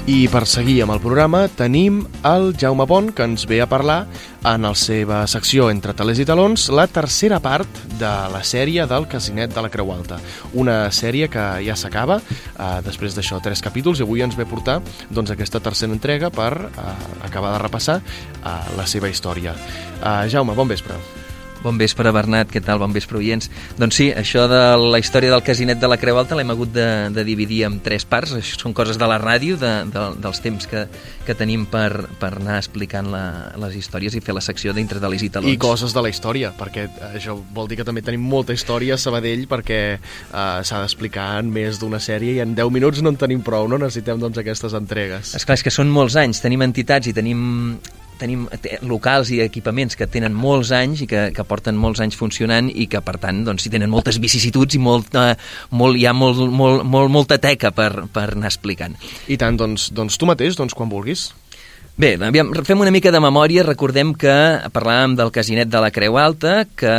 I per seguir amb el programa tenim el Jaume Pont que ens ve a parlar en la seva secció Entre talers i talons la tercera part de la sèrie del Casinet de la Creu Alta. Una sèrie que ja s'acaba, eh, després d'això tres capítols, i avui ens ve a portar doncs, aquesta tercera entrega per eh, acabar de repassar eh, la seva història. Eh, Jaume, bon vespre. Bon vespre, Bernat, què tal? Bon vespre, oients. Doncs sí, això de la història del casinet de la Creu Alta l'hem hagut de, de dividir en tres parts. Això són coses de la ràdio, de, de, dels temps que, que tenim per, per anar explicant la, les històries i fer la secció d'entre delis i talons. I coses de la història, perquè això vol dir que també tenim molta història a Sabadell perquè eh, s'ha d'explicar en més d'una sèrie i en 10 minuts no en tenim prou, no? Necessitem doncs aquestes entregues. Esclar, és que són molts anys, tenim entitats i tenim tenim locals i equipaments que tenen molts anys i que, que porten molts anys funcionant i que, per tant, doncs, hi tenen moltes vicissituds i molt, eh, molt, hi ha molt, molt, molt, molta teca per, per anar explicant. I tant, doncs, doncs tu mateix, doncs, quan vulguis. Bé, aviam, fem una mica de memòria. Recordem que parlàvem del Casinet de la Creu Alta, que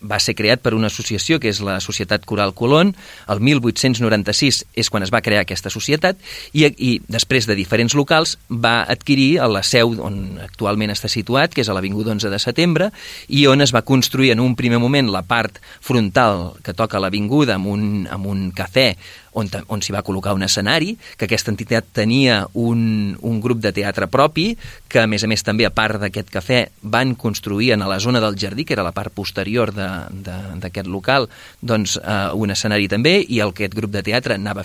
va ser creat per una associació que és la Societat Coral Colón. El 1896 és quan es va crear aquesta societat i, i després de diferents locals va adquirir la seu on actualment està situat, que és a l'Avinguda 11 de setembre, i on es va construir en un primer moment la part frontal que toca l'avinguda amb, un, amb un cafè on, on s'hi va col·locar un escenari, que aquesta entitat tenia un, un grup de teatre propi, que a més a més també a part d'aquest cafè van construir en la zona del jardí, que era la part posterior d'aquest local, doncs eh, un escenari també, i el, aquest grup de teatre anava,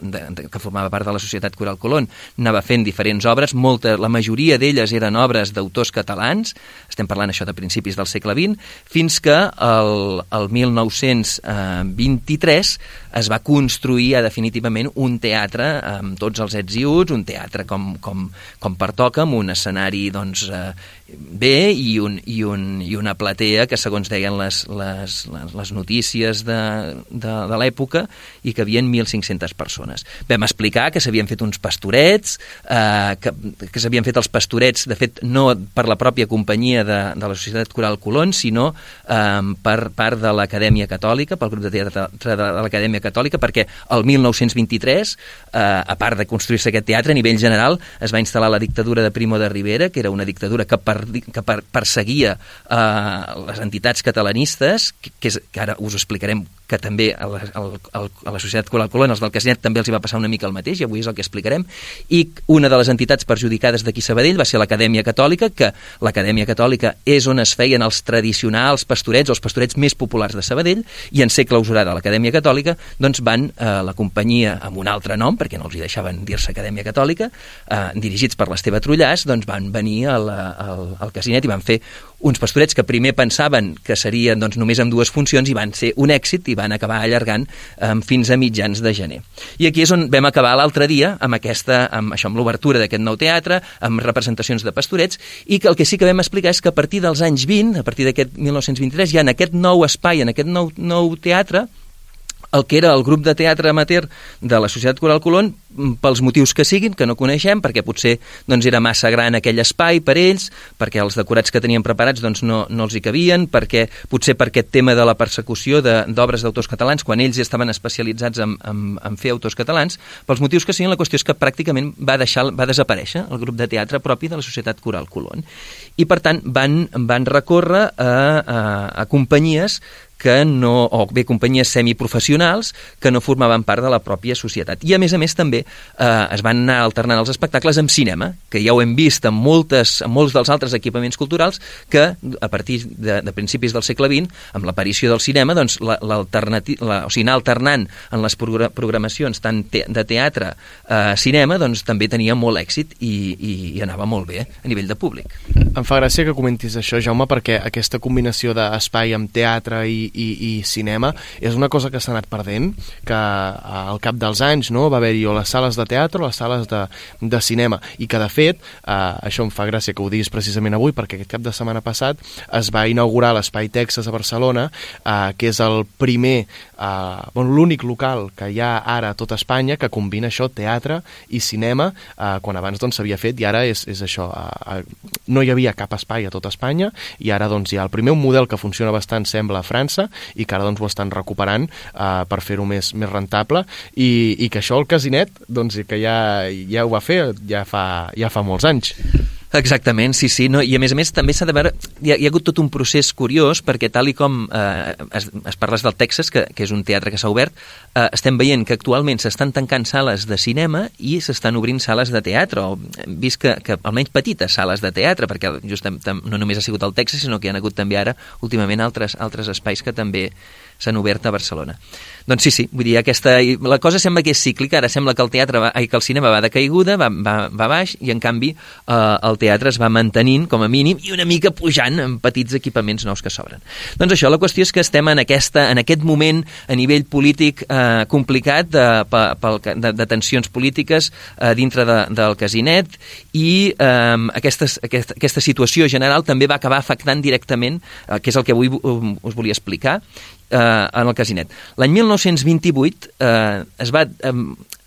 de, de, que formava part de la Societat Coral Colón, anava fent diferents obres, molta, la majoria d'elles eren obres d'autors catalans, estem parlant això de principis del segle XX, fins que el, el 1923 es va construir ja definitivament un teatre amb tots els ets i uts, un teatre com, com, com pertoca, amb un escenari doncs, eh, bé i, un, i, un, i una platea que segons deien les, les, les, notícies de, de, de l'època i que havien 1.500 persones. Vam explicar que s'havien fet uns pastorets, eh, que, que s'havien fet els pastorets, de fet, no per la pròpia companyia de, de la Societat Coral Colón, sinó eh, per part de l'Acadèmia Catòlica, pel grup de teatre de l'Acadèmia Catòlica, perquè el 1923, eh, a part de construir-se aquest teatre, a nivell general, es va instal·lar la dictadura de Primo de Rivera, que era una dictadura que, per, que per, perseguia eh, les entitats catalanistes, que, que, és, que ara us explicarem que també a la, a la societat Coral Colón, els del Casinet, també els hi va passar una mica el mateix, i avui és el que explicarem, i una de les entitats perjudicades d'aquí Sabadell va ser l'Acadèmia Catòlica, que l'Acadèmia Catòlica és on es feien els tradicionals pastorets, els pastorets més populars de Sabadell, i en ser clausurada l'Acadèmia Catòlica, doncs van eh, la companyia amb un altre nom, perquè no els hi deixaven dir-se Acadèmia Catòlica, eh, dirigits per l'Esteve Trullàs, doncs van venir al, al, al Casinet i van fer uns pastorets que primer pensaven que serien doncs, només amb dues funcions i van ser un èxit i van acabar allargant eh, fins a mitjans de gener. I aquí és on vam acabar l'altre dia amb, aquesta, amb, això, amb l'obertura d'aquest nou teatre, amb representacions de pastorets, i que el que sí que vam explicar és que a partir dels anys 20, a partir d'aquest 1923, ja en aquest nou espai, en aquest nou, nou teatre, el que era el grup de teatre amateur de la Societat Coral Colón pels motius que siguin, que no coneixem, perquè potser doncs, era massa gran aquell espai per ells, perquè els decorats que tenien preparats doncs, no, no els hi cabien, perquè potser per aquest tema de la persecució d'obres d'autors catalans, quan ells estaven especialitzats en, en, en fer autors catalans, pels motius que siguin, la qüestió és que pràcticament va, deixar, va desaparèixer el grup de teatre propi de la Societat Coral Colón. I, per tant, van, van recórrer a, a, a companyies que no, o bé companyies semiprofessionals que no formaven part de la pròpia societat. I a més a més també eh, es van anar alternant els espectacles amb cinema, que ja ho hem vist en, moltes, en molts dels altres equipaments culturals, que a partir de, de principis del segle XX, amb l'aparició del cinema, doncs la, la, o sigui, anar alternant en les programacions tant te, de teatre a eh, cinema, doncs també tenia molt èxit i, i, i anava molt bé a nivell de públic. Em fa gràcia que comentis això, Jaume, perquè aquesta combinació d'espai amb teatre i i, i cinema és una cosa que s'ha anat perdent, que al cap dels anys no, va haver-hi o les sales de teatre o les sales de, de cinema, i que de fet, eh, això em fa gràcia que ho diguis precisament avui, perquè aquest cap de setmana passat es va inaugurar l'Espai Texas a Barcelona, eh, que és el primer, eh, bueno, l'únic local que hi ha ara a tot Espanya que combina això, teatre i cinema, eh, quan abans doncs fet i ara és, és això, eh, no hi havia cap espai a tot Espanya i ara doncs hi ha el primer model que funciona bastant sembla a França i que ara doncs, ho estan recuperant eh, per fer-ho més, més rentable i, i que això el casinet doncs, que ja, ja ho va fer ja fa, ja fa molts anys. Exactament, sí, sí. No? I a més a més també s'ha de veure... Hi ha, hi ha hagut tot un procés curiós perquè tal i com eh, es, es parles del Texas, que, que és un teatre que s'ha obert, eh, estem veient que actualment s'estan tancant sales de cinema i s'estan obrint sales de teatre, o hem vist que, que almenys petites sales de teatre, perquè just no només ha sigut el Texas, sinó que hi ha hagut també ara últimament altres, altres espais que també s'han obert a Barcelona. Doncs sí, sí, vull dir, aquesta, la cosa sembla que és cíclica, ara sembla que el teatre va, que el cinema va de caiguda, va, va, va baix, i en canvi eh, el teatre es va mantenint com a mínim i una mica pujant en petits equipaments nous que s'obren. Doncs això, la qüestió és que estem en, aquesta, en aquest moment a nivell polític eh, complicat de, de, de tensions polítiques eh, dintre de, del casinet i eh, aquestes, aquesta, aquesta situació general també va acabar afectant directament, eh, que és el que avui us volia explicar, eh, en el casinet. L'any 1928 eh, es va eh,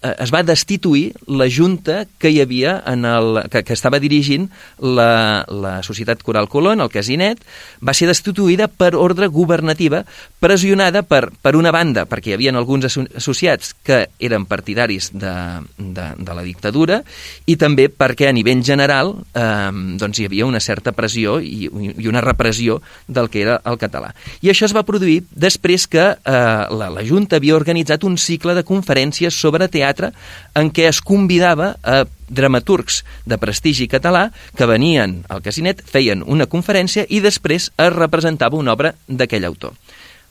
es va destituir la junta que hi havia en el, que, que estava dirigint la, la Societat Coral Colón, el Casinet, va ser destituïda per ordre governativa, pressionada per, per una banda, perquè hi havia alguns associats que eren partidaris de, de, de la dictadura, i també perquè a nivell general eh, doncs hi havia una certa pressió i, i una repressió del que era el català. I això es va produir després que eh, la, la Junta havia organitzat un cicle de conferències sobre teatre teatre en què es convidava a dramaturgs de prestigi català que venien al casinet, feien una conferència i després es representava una obra d'aquell autor.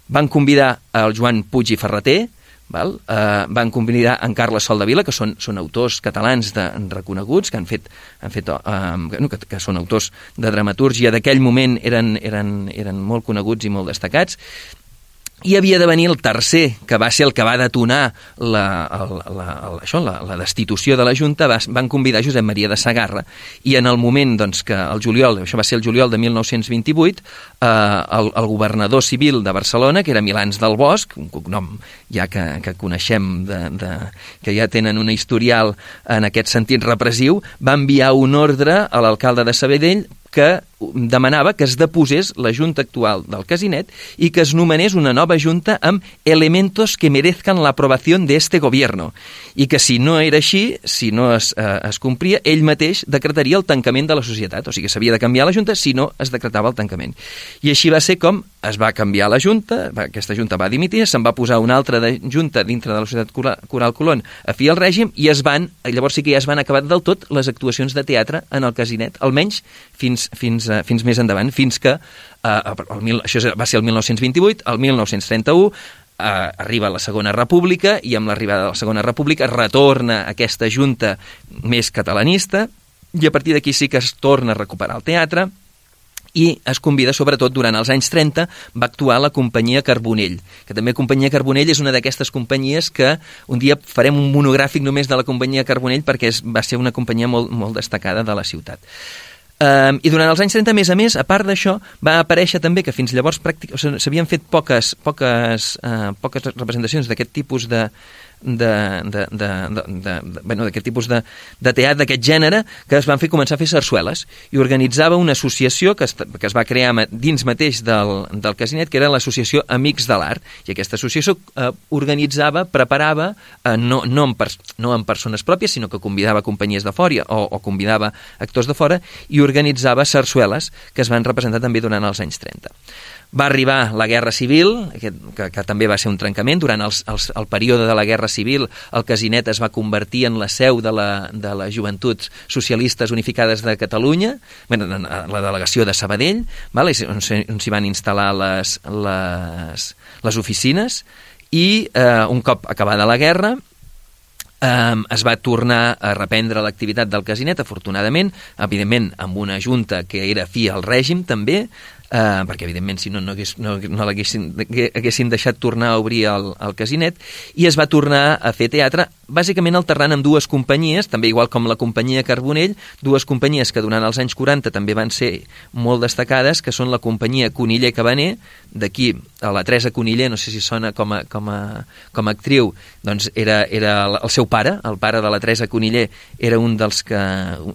Van convidar el Joan Puig i Ferreter, val? Eh, van convidar en Carles Soldavila, que són, són autors catalans de, reconeguts, que han fet, han fet eh, que, que són autors de dramatúrgia d'aquell moment eren, eren, eren molt coneguts i molt destacats, i havia de venir el tercer, que va ser el que va detonar la, el, la, el, això, la, la destitució de la Junta, va, van convidar Josep Maria de Sagarra, i en el moment doncs, que el juliol, això va ser el juliol de 1928, eh, el, el governador civil de Barcelona, que era Milans del Bosch, un cognom ja que, que coneixem, de, de, que ja tenen un historial en aquest sentit repressiu, va enviar un ordre a l'alcalde de Sabadell que demanava que es deposés la Junta actual del Casinet i que es nomenés una nova Junta amb elementos que merezcan l'aprovació de este gobierno i que si no era així, si no es, eh, es complia, ell mateix decretaria el tancament de la societat, o sigui que s'havia de canviar la Junta si no es decretava el tancament. I així va ser com es va canviar la Junta, aquesta Junta va dimitir, se'n va posar una altra de Junta dintre de la Societat Coral Colón a fi el règim i es van, llavors sí que ja es van acabar del tot les actuacions de teatre en el Casinet, almenys fins, fins uh, fins més endavant, fins que, uh, el mil, això va ser el 1928, el 1931, Uh, eh, arriba la Segona República i amb l'arribada de la Segona República retorna aquesta junta més catalanista i a partir d'aquí sí que es torna a recuperar el teatre i es convida, sobretot, durant els anys 30, va actuar la companyia Carbonell, que també companyia Carbonell és una d'aquestes companyies que un dia farem un monogràfic només de la companyia Carbonell perquè és, va ser una companyia molt, molt destacada de la ciutat. Um, I durant els anys 30, a més a més, a part d'això, va aparèixer també que fins llavors s'havien fet poques, poques, uh, poques representacions d'aquest tipus de, d'aquest bueno, tipus de, de teatre d'aquest gènere que es van fer començar a fer sarsueles i organitzava una associació que es, que es va crear dins mateix del, del casinet que era l'associació Amics de l'Art. I aquesta associació eh, organitzava, preparava eh, no, no, en per, no en persones pròpies sinó que convidava companyies de fora o, o convidava actors de fora i organitzava sarsueles que es van representar també durant els anys 30 va arribar la Guerra Civil, que, que, que també va ser un trencament. Durant els, els, el període de la Guerra Civil, el Casinet es va convertir en la seu de, la, de les Joventuts Socialistes Unificades de Catalunya, bueno, la delegació de Sabadell, vale? on s'hi van instal·lar les, les, les oficines, i eh, un cop acabada la guerra, Um, es va tornar a reprendre l'activitat del casinet, afortunadament, evidentment amb una junta que era fi al règim també, eh, perquè evidentment si no no, hagués, no, no l'haguessin haguessin deixat tornar a obrir el, el casinet i es va tornar a fer teatre bàsicament alternant amb dues companyies també igual com la companyia Carbonell dues companyies que durant els anys 40 també van ser molt destacades que són la companyia Coniller Cabaner d'aquí a la Teresa Coniller no sé si sona com a, com a, com a actriu doncs era, era el seu pare el pare de la Teresa Coniller era un dels que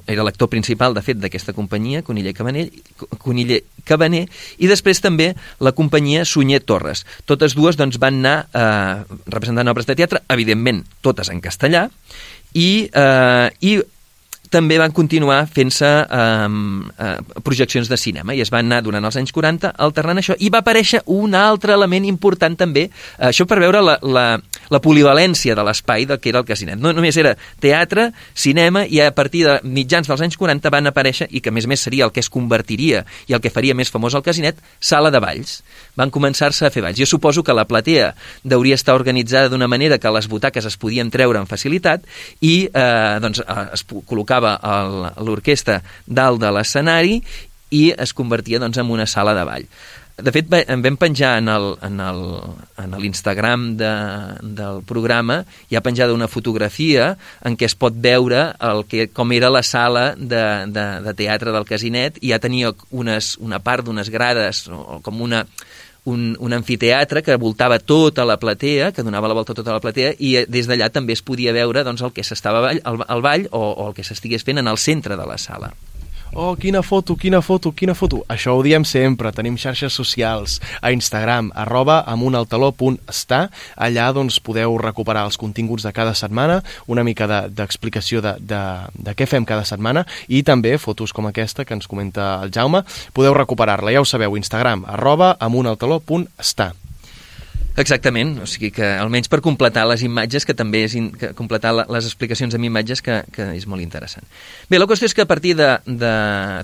era l'actor principal de fet d'aquesta companyia Coniller Cabaner, Coniller Cabaner i després també la companyia Sunyer Torres. Totes dues doncs, van anar eh, representant obres de teatre, evidentment totes en castellà, i, eh, i també van continuar fent-se eh, eh, projeccions de cinema i es van anar durant els anys 40 alternant això i va aparèixer un altre element important també, eh, això per veure la, la, la polivalència de l'espai del que era el casinet. No només era teatre, cinema i a partir de mitjans dels anys 40 van aparèixer, i que a més a més seria el que es convertiria i el que faria més famós el casinet, sala de balls. Van començar-se a fer balls. Jo suposo que la platea hauria estar organitzada d'una manera que les butaques es podien treure amb facilitat i eh, doncs, eh, es col·locava col·locava l'orquestra dalt de l'escenari i es convertia doncs, en una sala de ball. De fet, em vam penjar en l'Instagram de, del programa, hi ha penjada una fotografia en què es pot veure el que, com era la sala de, de, de teatre del Casinet i ja tenia unes, una part d'unes grades, o com una, un, un anfiteatre que voltava tota la platea, que donava la volta a tota la platea, i eh, des d'allà també es podia veure doncs, el que s'estava al, al ball o, o el que s'estigués fent en el centre de la sala oh, quina foto, quina foto, quina foto. Això ho diem sempre, tenim xarxes socials, a Instagram, arroba amunaltaló.està. Allà doncs, podeu recuperar els continguts de cada setmana, una mica d'explicació de, de, de, de què fem cada setmana i també fotos com aquesta que ens comenta el Jaume. Podeu recuperar-la, ja ho sabeu, Instagram, arroba amunaltaló.està. Exactament, o sigui que almenys per completar les imatges, que també és in, que completar les explicacions amb imatges, que, que és molt interessant. Bé, la qüestió és que a partir de, de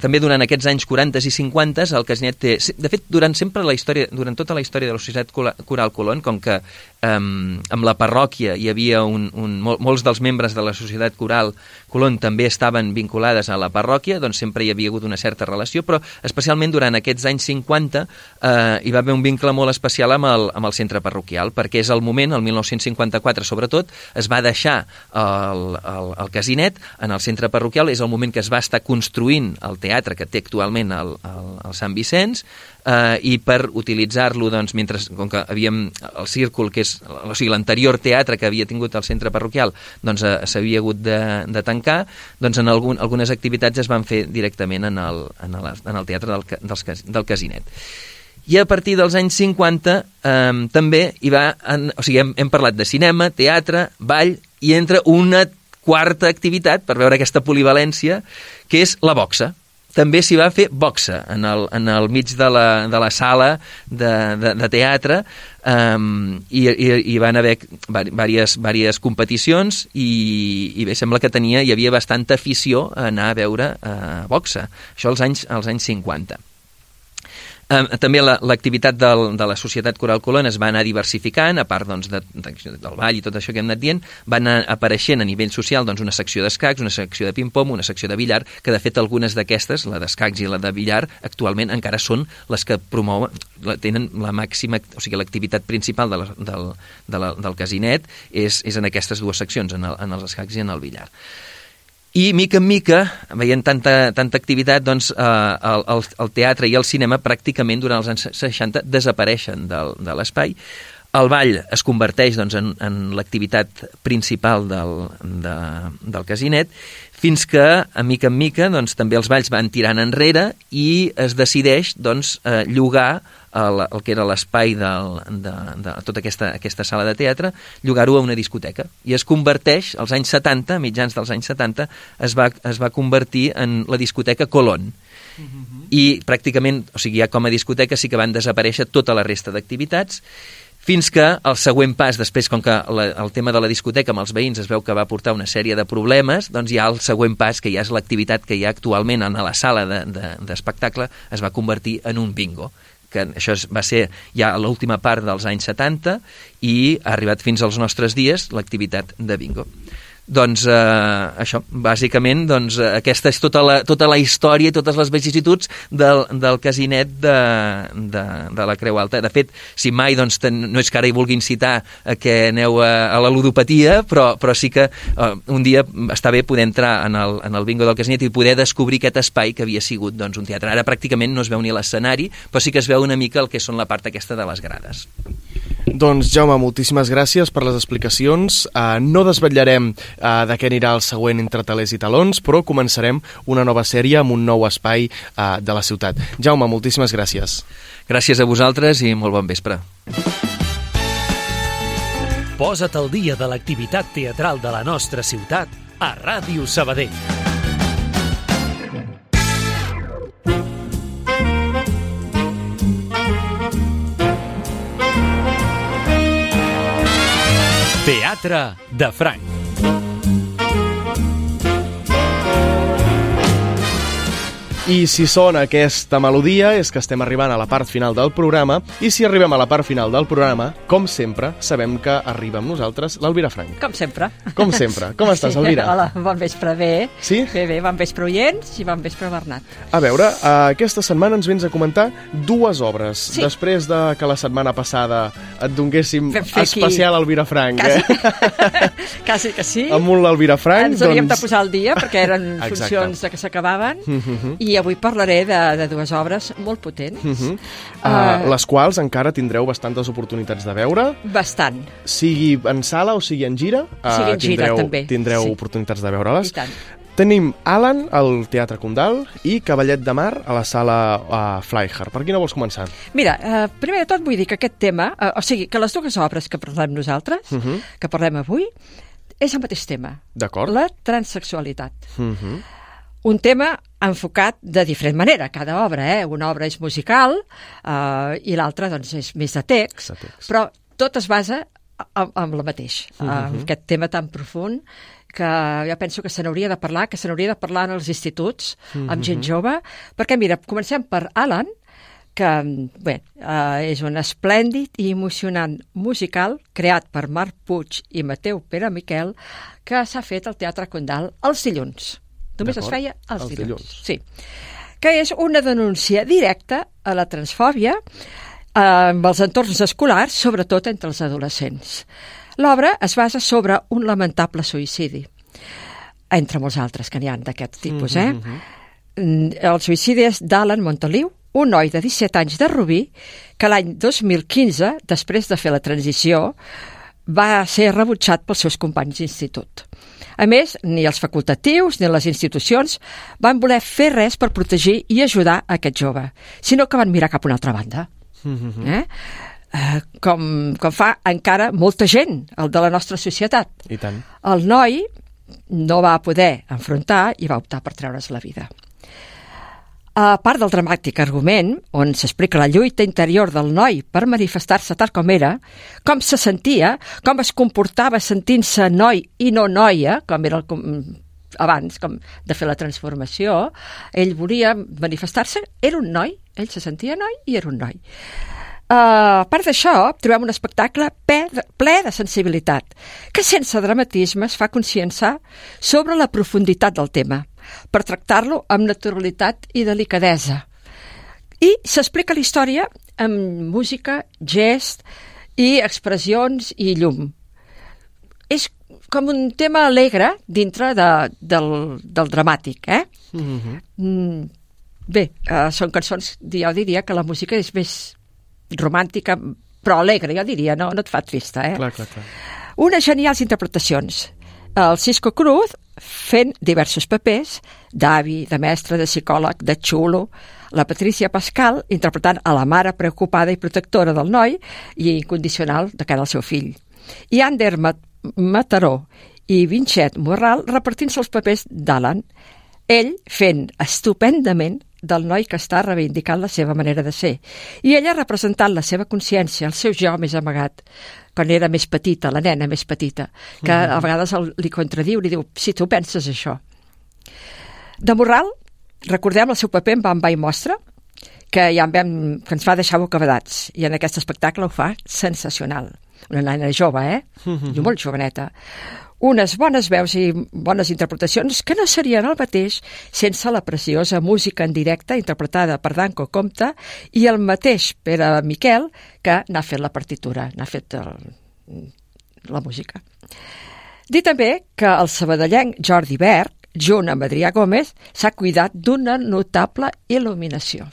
també durant aquests anys 40 i 50 el Casnet té, de fet, durant sempre la història, durant tota la història de la Societat Coral Colón, com que um, amb la parròquia hi havia un, un, mol, molts dels membres de la societat coral Colón també estaven vinculades a la parròquia, doncs sempre hi havia hagut una certa relació, però especialment durant aquests anys 50 eh, hi va haver un vincle molt especial amb el, amb el centre parroquial, perquè és el moment, el 1954 sobretot, es va deixar el, el, el casinet en el centre parroquial, és el moment que es va estar construint el teatre que té actualment el, el, el Sant Vicenç, eh, i per utilitzar-lo, doncs, mentre, com que havíem el círcul, que és o sigui, l'anterior teatre que havia tingut el centre parroquial, doncs eh, s'havia hagut de, de tancar, doncs en algun, algunes activitats es van fer directament en el, en el, en el teatre del, del, del Casinet. I a partir dels anys 50 eh, també hi va, en, o sigui, hem, hem parlat de cinema, teatre, ball, i entra una quarta activitat, per veure aquesta polivalència, que és la boxa també s'hi va fer boxa en el, en el mig de la, de la sala de, de, de teatre um, i, i, i van haver diverses, diverses competicions i, i bé, sembla que tenia, hi havia bastanta afició a anar a veure uh, boxa. Això als anys, als anys 50. Eh, també l'activitat la, de la Societat Coral Colón es va anar diversificant, a part doncs, de, de, del ball i tot això que hem anat dient, van anar apareixent a nivell social doncs, una secció d'escacs, una secció de ping-pong, una secció de billar, que de fet algunes d'aquestes, la d'escacs i la de billar, actualment encara són les que promouen, tenen la màxima, o sigui, l'activitat principal de la, del, de la, del casinet és, és en aquestes dues seccions, en, el, en els escacs i en el billar. I, mica en mica, veient tanta, tanta activitat, doncs, eh, el, el, el teatre i el cinema pràcticament durant els anys 60 desapareixen del, de l'espai. El ball es converteix doncs, en, en l'activitat principal del, de, del casinet, fins que, a mica en mica, doncs, també els balls van tirant enrere i es decideix doncs, eh, llogar el, el que era l'espai de, de, de tota aquesta, aquesta sala de teatre, llogar-ho a una discoteca. I es converteix, als anys 70, mitjans dels anys 70, es va, es va convertir en la discoteca Colón. Uh -huh. I pràcticament, o sigui, ja com a discoteca sí que van desaparèixer tota la resta d'activitats fins que el següent pas, després, com que la, el tema de la discoteca amb els veïns es veu que va portar una sèrie de problemes, doncs ja el següent pas, que ja és l'activitat que hi ha actualment en la sala d'espectacle, de, de, es va convertir en un bingo que això va ser ja a l'última part dels anys 70 i ha arribat fins als nostres dies l'activitat de bingo. Doncs eh, això, bàsicament, doncs, aquesta és tota la, tota la història i totes les vicissituds del, del casinet de, de, de la Creu Alta. De fet, si mai, doncs, ten, no és que ara hi vulguin citar que aneu a, a la ludopatia, però, però sí que eh, un dia està bé poder entrar en el, en el bingo del casinet i poder descobrir aquest espai que havia sigut doncs, un teatre. Ara pràcticament no es veu ni l'escenari, però sí que es veu una mica el que són la part aquesta de les grades. Doncs, Jaume, moltíssimes gràcies per les explicacions. Uh, no desvetllarem uh, de què anirà el següent entre talers i talons, però començarem una nova sèrie amb un nou espai uh, de la ciutat. Jaume, moltíssimes gràcies. Gràcies a vosaltres i molt bon vespre. Posa't al dia de l'activitat teatral de la nostra ciutat a Ràdio Sabadell. Teatre de Franc. I si sona aquesta melodia és que estem arribant a la part final del programa i si arribem a la part final del programa, com sempre, sabem que arriba amb nosaltres l'Alvira Frank. Com sempre. Com sempre. Com [laughs] estàs, Alvira? Hola, bon vespre, bé. Sí? Bé, bé, bon vespre, oients, i bon vespre, Bernat. A veure, uh, aquesta setmana ens vens a comentar dues obres. Sí. Després de que la setmana passada et donguéssim especial Alvira Frank. Quasi, eh? [laughs] quasi que sí. Amb un l'Alvira Frank. Ens havíem doncs... de posar al dia perquè eren [laughs] funcions que s'acabaven uh -huh. i avui parlaré de, de dues obres molt potents. Uh -huh. uh, uh, les quals encara tindreu bastantes oportunitats de veure. Bastant. Sigui en sala o sigui en gira. Uh, sigui en tindreu, gira, també. Tindreu sí. oportunitats de veure-les. I tant. Tenim Alan al Teatre Condal i Cavallet de Mar a la sala uh, Flyhard. Per qui no vols començar? Mira, uh, primer de tot vull dir que aquest tema, uh, o sigui, que les dues obres que parlem nosaltres, uh -huh. que parlem avui, és el mateix tema. D'acord. La transsexualitat. Uh -huh. Un tema enfocat de diferent manera, cada obra, eh? Una obra és musical uh, i l'altra doncs, és més de text, de text, però tot es basa amb, amb la mateix, uh -huh. amb aquest tema tan profund que jo penso que se n'hauria de parlar, que se n'hauria de parlar en els instituts, uh -huh. amb gent jove, perquè mira, comencem per Alan, que bé, eh, és un esplèndid i emocionant musical creat per Marc Puig i Mateu Pere Miquel que s'ha fet al Teatre Condal els dilluns. Només es feia els, Els dilluns. dilluns. Sí. Que és una denúncia directa a la transfòbia eh, amb els entorns escolars, sobretot entre els adolescents. L'obra es basa sobre un lamentable suïcidi, entre molts altres que n'hi ha d'aquest tipus, eh? Mm, El suïcidi és d'Alan Montoliu, un noi de 17 anys de Rubí, que l'any 2015, després de fer la transició, va ser rebutjat pels seus companys d'institut. A més, ni els facultatius ni les institucions van voler fer res per protegir i ajudar a aquest jove, sinó que van mirar cap a una altra banda. Eh? Eh, com, com fa encara molta gent, el de la nostra societat. I tant. El noi no va poder enfrontar i va optar per treure's la vida. A part del dramàtic argument, on s'explica la lluita interior del noi per manifestar-se tal com era, com se sentia, com es comportava sentint-se noi i no noia, com era el, com, abans com de fer la transformació, ell volia manifestar-se, era un noi, ell se sentia noi i era un noi. Uh, a part d'això, trobem un espectacle ple de, ple de sensibilitat, que sense dramatisme es fa conscienciar sobre la profunditat del tema, per tractar-lo amb naturalitat i delicadesa. I s'explica la història amb música, gest i expressions i llum. És com un tema alegre dintre de, del, del dramàtic, eh? Mm, bé, uh, són cançons, jo diria que la música és més romàntica, però alegre, jo diria, no, no et fa trista, eh? Clar, clar, clar. Unes genials interpretacions. El Cisco Cruz fent diversos papers, d'avi, de mestre, de psicòleg, de xulo, la Patricia Pascal interpretant a la mare preocupada i protectora del noi i incondicional de cara al seu fill. I Ander Mat Mataró i Vincent Morral repartint-se els papers d'Alan, ell fent estupendament del noi que està reivindicant la seva manera de ser. I ella representant la seva consciència, el seu jo més amagat, quan era més petita, la nena més petita, que a vegades el, li contradiu, li diu, si tu penses això. De Morral, recordem el seu paper en Bamba i Mostra, que ja en vam, que ens va deixar bocabadats, i en aquest espectacle ho fa sensacional. Una nena jove, eh? I molt joveneta. Unes bones veus i bones interpretacions que no serien el mateix sense la preciosa música en directe interpretada per Danco Comte i el mateix Pere Miquel que n'ha fet la partitura, n'ha fet el, la música. Dir també que el sabadellenc Jordi Berg, junt amb Adrià Gómez, s'ha cuidat d'una notable il·luminació.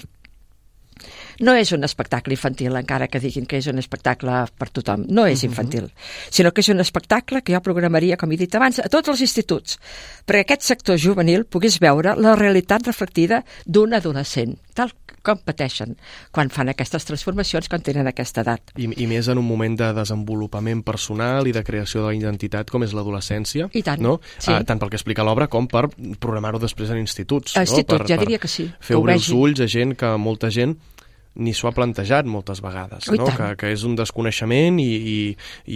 No és un espectacle infantil, encara que diguin que és un espectacle per tothom. No és infantil, sinó que és un espectacle que jo programaria, com he dit abans, a tots els instituts, perquè aquest sector juvenil pogués veure la realitat reflectida d'un adolescent, tal com pateixen quan fan aquestes transformacions quan tenen aquesta edat. I, I més en un moment de desenvolupament personal i de creació de la identitat com és l'adolescència. I tant, no? sí. Ah, tant pel que explica l'obra com per programar-ho després en instituts. A instituts, no? per, ja diria que sí, Fer que obrir els ulls a gent que molta gent ni s'ho ha plantejat moltes vegades, i no? que, que és un desconeixement i, i,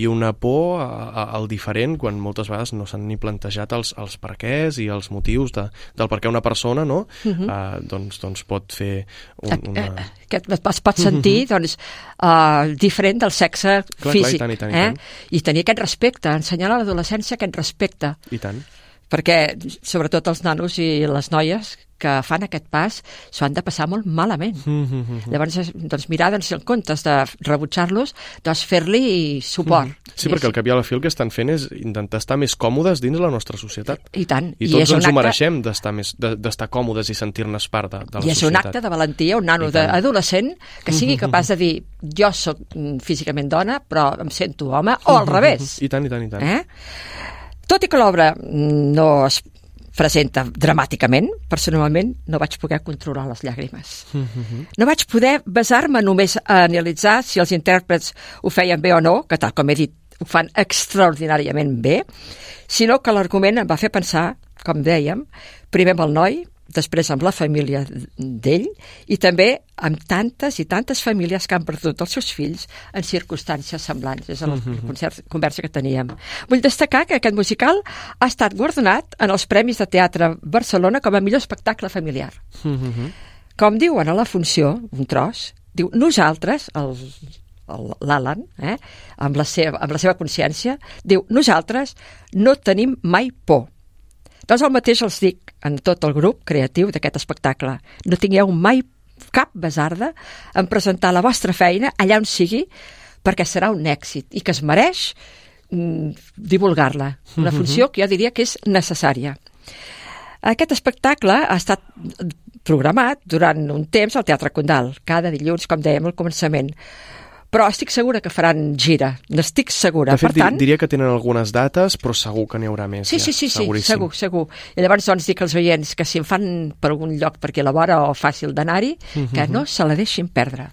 i una por a, a, al diferent quan moltes vegades no s'han ni plantejat els, els perquès i els motius de, del per què una persona no? Mhm. uh, doncs, doncs pot fer un, Eh, una... eh, que es pot sentir doncs, uh, diferent del sexe Clar, clar, físic. i tant, i tant, i eh? tant. I tenir aquest respecte, ensenyar a l'adolescència aquest respecte. I tant. Perquè, sobretot els nanos i les noies que fan aquest pas s'ho han de passar molt malament. Mm -hmm. Llavors, és- doncs, mirar, doncs, en comptes de rebutjar-los, doncs, fer-li suport. Mhm. Sí, perquè al cap i a la fi el que estan fent és intentar estar més còmodes dins la nostra societat. I tant. I I tots un ens ho acte- mereixem d'estar més de- d'estar còmodes i sentir-nos part de, de la I és societat. un acte de valentia, un nano I adolescent que sigui capaç de dir jo sóc mm, físicament dona, però em sento home, o al revés. I tant, i tant, i tant. Eh? Tot i que l'obra mm, no es presenta dramàticament, personalment no vaig poder controlar les llàgrimes. Mhm. No vaig poder basar-me només a analitzar si els intèrprets ho feien bé o no, que tal com he dit ho fan extraordinàriament bé, sinó que l'argument em va fer pensar, com dèiem, primer amb el noi, després amb la família d'ell i també amb tantes i tantes famílies que han perdut els seus fills en circumstàncies semblants. És la Mhm. concert, conversa que teníem. Vull destacar que aquest musical ha estat guardonat en els Premis de Teatre Barcelona com a millor espectacle familiar. Mhm. com diuen a la funció, un tros, diu, nosaltres, el, el- l'Alan, eh, amb, la seva, amb la seva consciència, diu, nosaltres no tenim mai por. Doncs el mateix els dic en tot el grup creatiu d'aquest espectacle. No tingueu mai cap besarda en presentar la vostra feina allà on sigui, perquè serà un èxit i que es mereix mm, divulgar-la. Una Mhm. funció que jo diria que és necessària. Aquest espectacle ha estat programat durant un temps al Teatre Condal, cada dilluns, com dèiem al començament. Però estic segura que faran gira, n'estic segura. De fet, per tant, diria que tenen algunes dates, però segur que n'hi haurà més. Sí, ja, sí, sí, sí, seguríssim. segur, segur. I llavors doncs dic als oients que si en fan per algun lloc perquè la vora o fàcil d'anar-hi, que Mhm. no se la deixin perdre.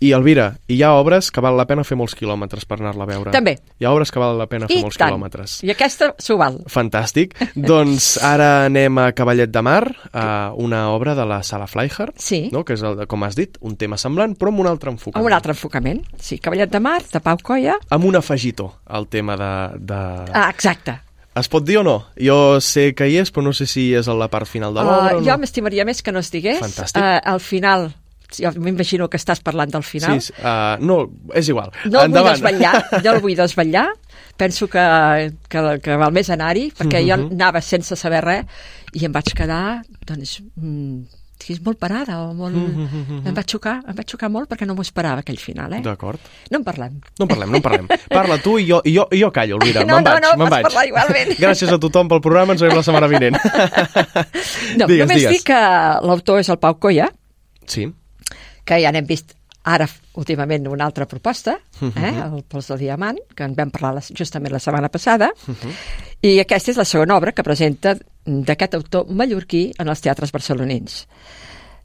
I Elvira, hi ha obres que val la pena fer molts quilòmetres per anar-la a veure. També. Hi ha obres que val la pena fer I molts tant. quilòmetres. I aquesta s'ho val. Fantàstic. [laughs] doncs ara anem a Cavallet de Mar, a una obra de la Sala Fleijer, sí. no? que és, el, com has dit, un tema semblant, però amb un altre enfocament. Amb un altre enfocament. Sí, Cavallet de Mar, de Pau Coia. Amb un afegitó, al tema de... de... Ah, exacte. Es pot dir o no? Jo sé que hi és, però no sé si és a la part final de l'obra Uh, jo no. m'estimaria més que no es digués. Fantàstic. Uh, al final, jo m'imagino que estàs parlant del final. Sí, uh, no, és igual. No el vull Endavant. desvetllar, [laughs] no el vull desvetllar. Penso que, que, que val més anar-hi, perquè jo Mhm. anava sense saber res i em vaig quedar, doncs, mm, diguis, molt parada o molt... Mhm. Em va xocar, em va xocar molt perquè no m'ho esperava aquell final, eh? D'acord. No en parlem. No en parlem, no en parlem. Parla tu i jo, i jo, i jo callo, Elvira. [laughs] No, me'n no, vaig, no, me'n vaig. parlar igualment. [laughs] Gràcies a tothom pel programa, ens veiem la setmana vinent. No, digues, només digues. dic que l'autor és el Pau Coia, Sí. Que ja n'hem vist ara últimament una altra proposta, eh, Mhm. el Pols del Diamant, que en vam parlar la- justament la setmana passada, Mhm. i aquesta és la segona obra que presenta d'aquest autor mallorquí en els teatres barcelonins,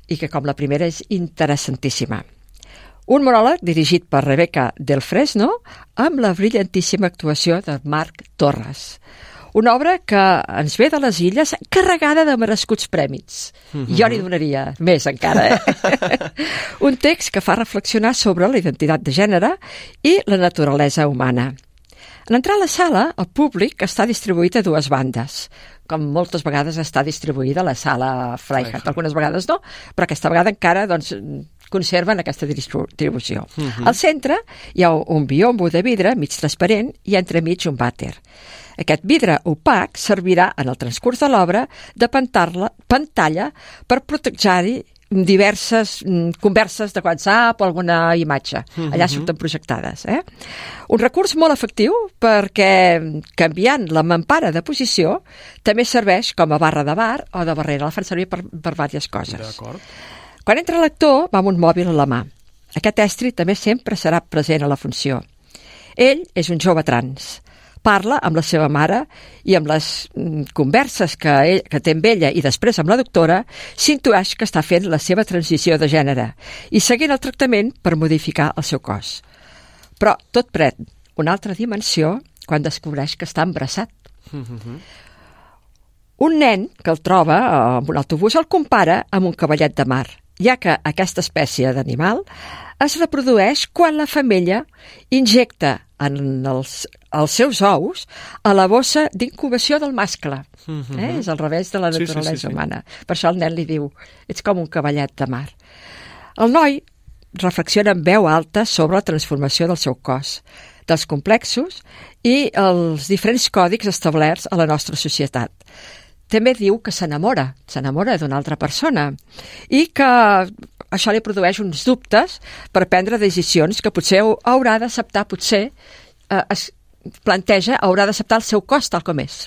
i que com la primera és interessantíssima. Un monòleg dirigit per Rebeca del Fresno amb la brillantíssima actuació de Marc Torres. Una obra que ens ve de les illes carregada de merescuts prèmits. Mhm. Jo n'hi donaria més encara, eh? [laughs] Un text que fa reflexionar sobre la identitat de gènere i la naturalesa humana. En entrar a la sala, el públic està distribuït a dues bandes, com moltes vegades està distribuïda la sala Freiheit. Algunes vegades no, però aquesta vegada encara doncs, conserven aquesta distribució. Mhm. Al centre hi ha un biombo de vidre mig transparent i entremig un vàter. Aquest vidre opac servirà en el transcurs de l'obra de pantalla per protejar-hi diverses mm, converses de WhatsApp o alguna imatge. Allà Mhm. surten projectades. Eh? Un recurs molt efectiu perquè canviant la mampara de posició també serveix com a barra de bar o de barrera. La fan servir per, per diverses coses. D'acord. Quan entra l'actor, va amb un mòbil a la mà. Aquest estri també sempre serà present a la funció. Ell és un jove trans. Parla amb la seva mare i amb les mm, converses que, ell, que té amb ella i després amb la doctora, s'intueix que està fent la seva transició de gènere i seguint el tractament per modificar el seu cos. Però tot pren una altra dimensió quan descobreix que està embarassat. Un nen que el troba eh, amb un autobús el compara amb un cavallet de mar, ja que aquesta espècie d'animal es reprodueix quan la femella injecta en els, els seus ous a la bossa d'incubació del mascle. Mhm. Eh? És al revés de la Sí, sí, sí, naturalesa sí. humana. Per això el nen li diu, ets com un cavallet de mar. El noi reflexiona en veu alta sobre la transformació del seu cos, dels complexos i els diferents còdics establerts a la nostra societat. També diu que s'enamora, s'enamora d'una altra persona i que això li produeix uns dubtes per prendre decisions que potser haurà d'acceptar, potser eh, es planteja, haurà d'acceptar el seu cos tal com és.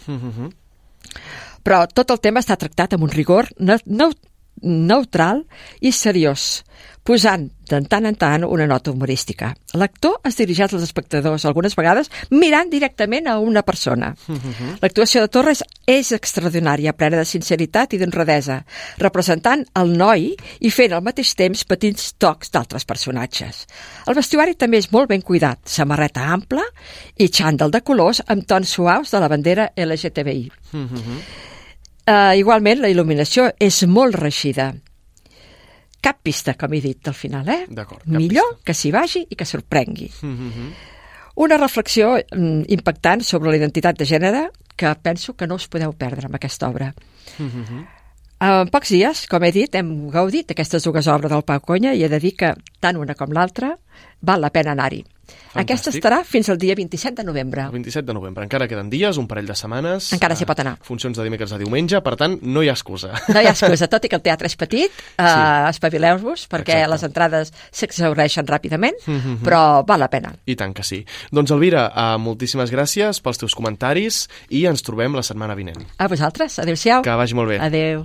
Però tot el tema està tractat amb un rigor ne- neu neutral i seriós, posant de tant en tant una nota humorística. L'actor es dirigeix als espectadors algunes vegades mirant directament a una persona. L'actuació de Torres és extraordinària, plena de sinceritat i d'honradesa, representant el noi i fent al mateix temps petits tocs d'altres personatges. El vestuari també és molt ben cuidat, samarreta ampla i xàndol de colors amb tons suaus de la bandera LGTBI. Uh, igualment, la il·luminació és molt reixida. Cap pista, com he dit al final, eh? D'acord, Millor que s'hi vagi i que sorprengui. Una reflexió mm, impactant sobre la identitat de gènere que penso que no us podeu perdre amb aquesta obra. En pocs dies, com he dit, hem gaudit d'aquestes dues obres del Pau Conya i he de dir que tant una com l'altra val la pena anar-hi. Aquesta estarà fins al dia 27 de novembre. El 27 de novembre. Encara queden dies, un parell de setmanes. Encara s'hi pot anar. Funcions de dimecres a diumenge, per tant, no hi ha excusa. No hi ha excusa, tot i que el teatre és petit, eh, sí. espavileu-vos, perquè Exacte. les entrades s'exhaureixen ràpidament, Mhm. però val la pena. I tant que sí. Doncs, Elvira, uh, moltíssimes gràcies pels teus comentaris i ens trobem la setmana vinent. A vosaltres, adéu-siau. Que vagi molt bé. Adéu.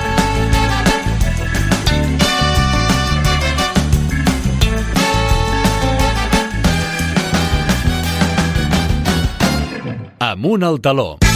Amunt al taló.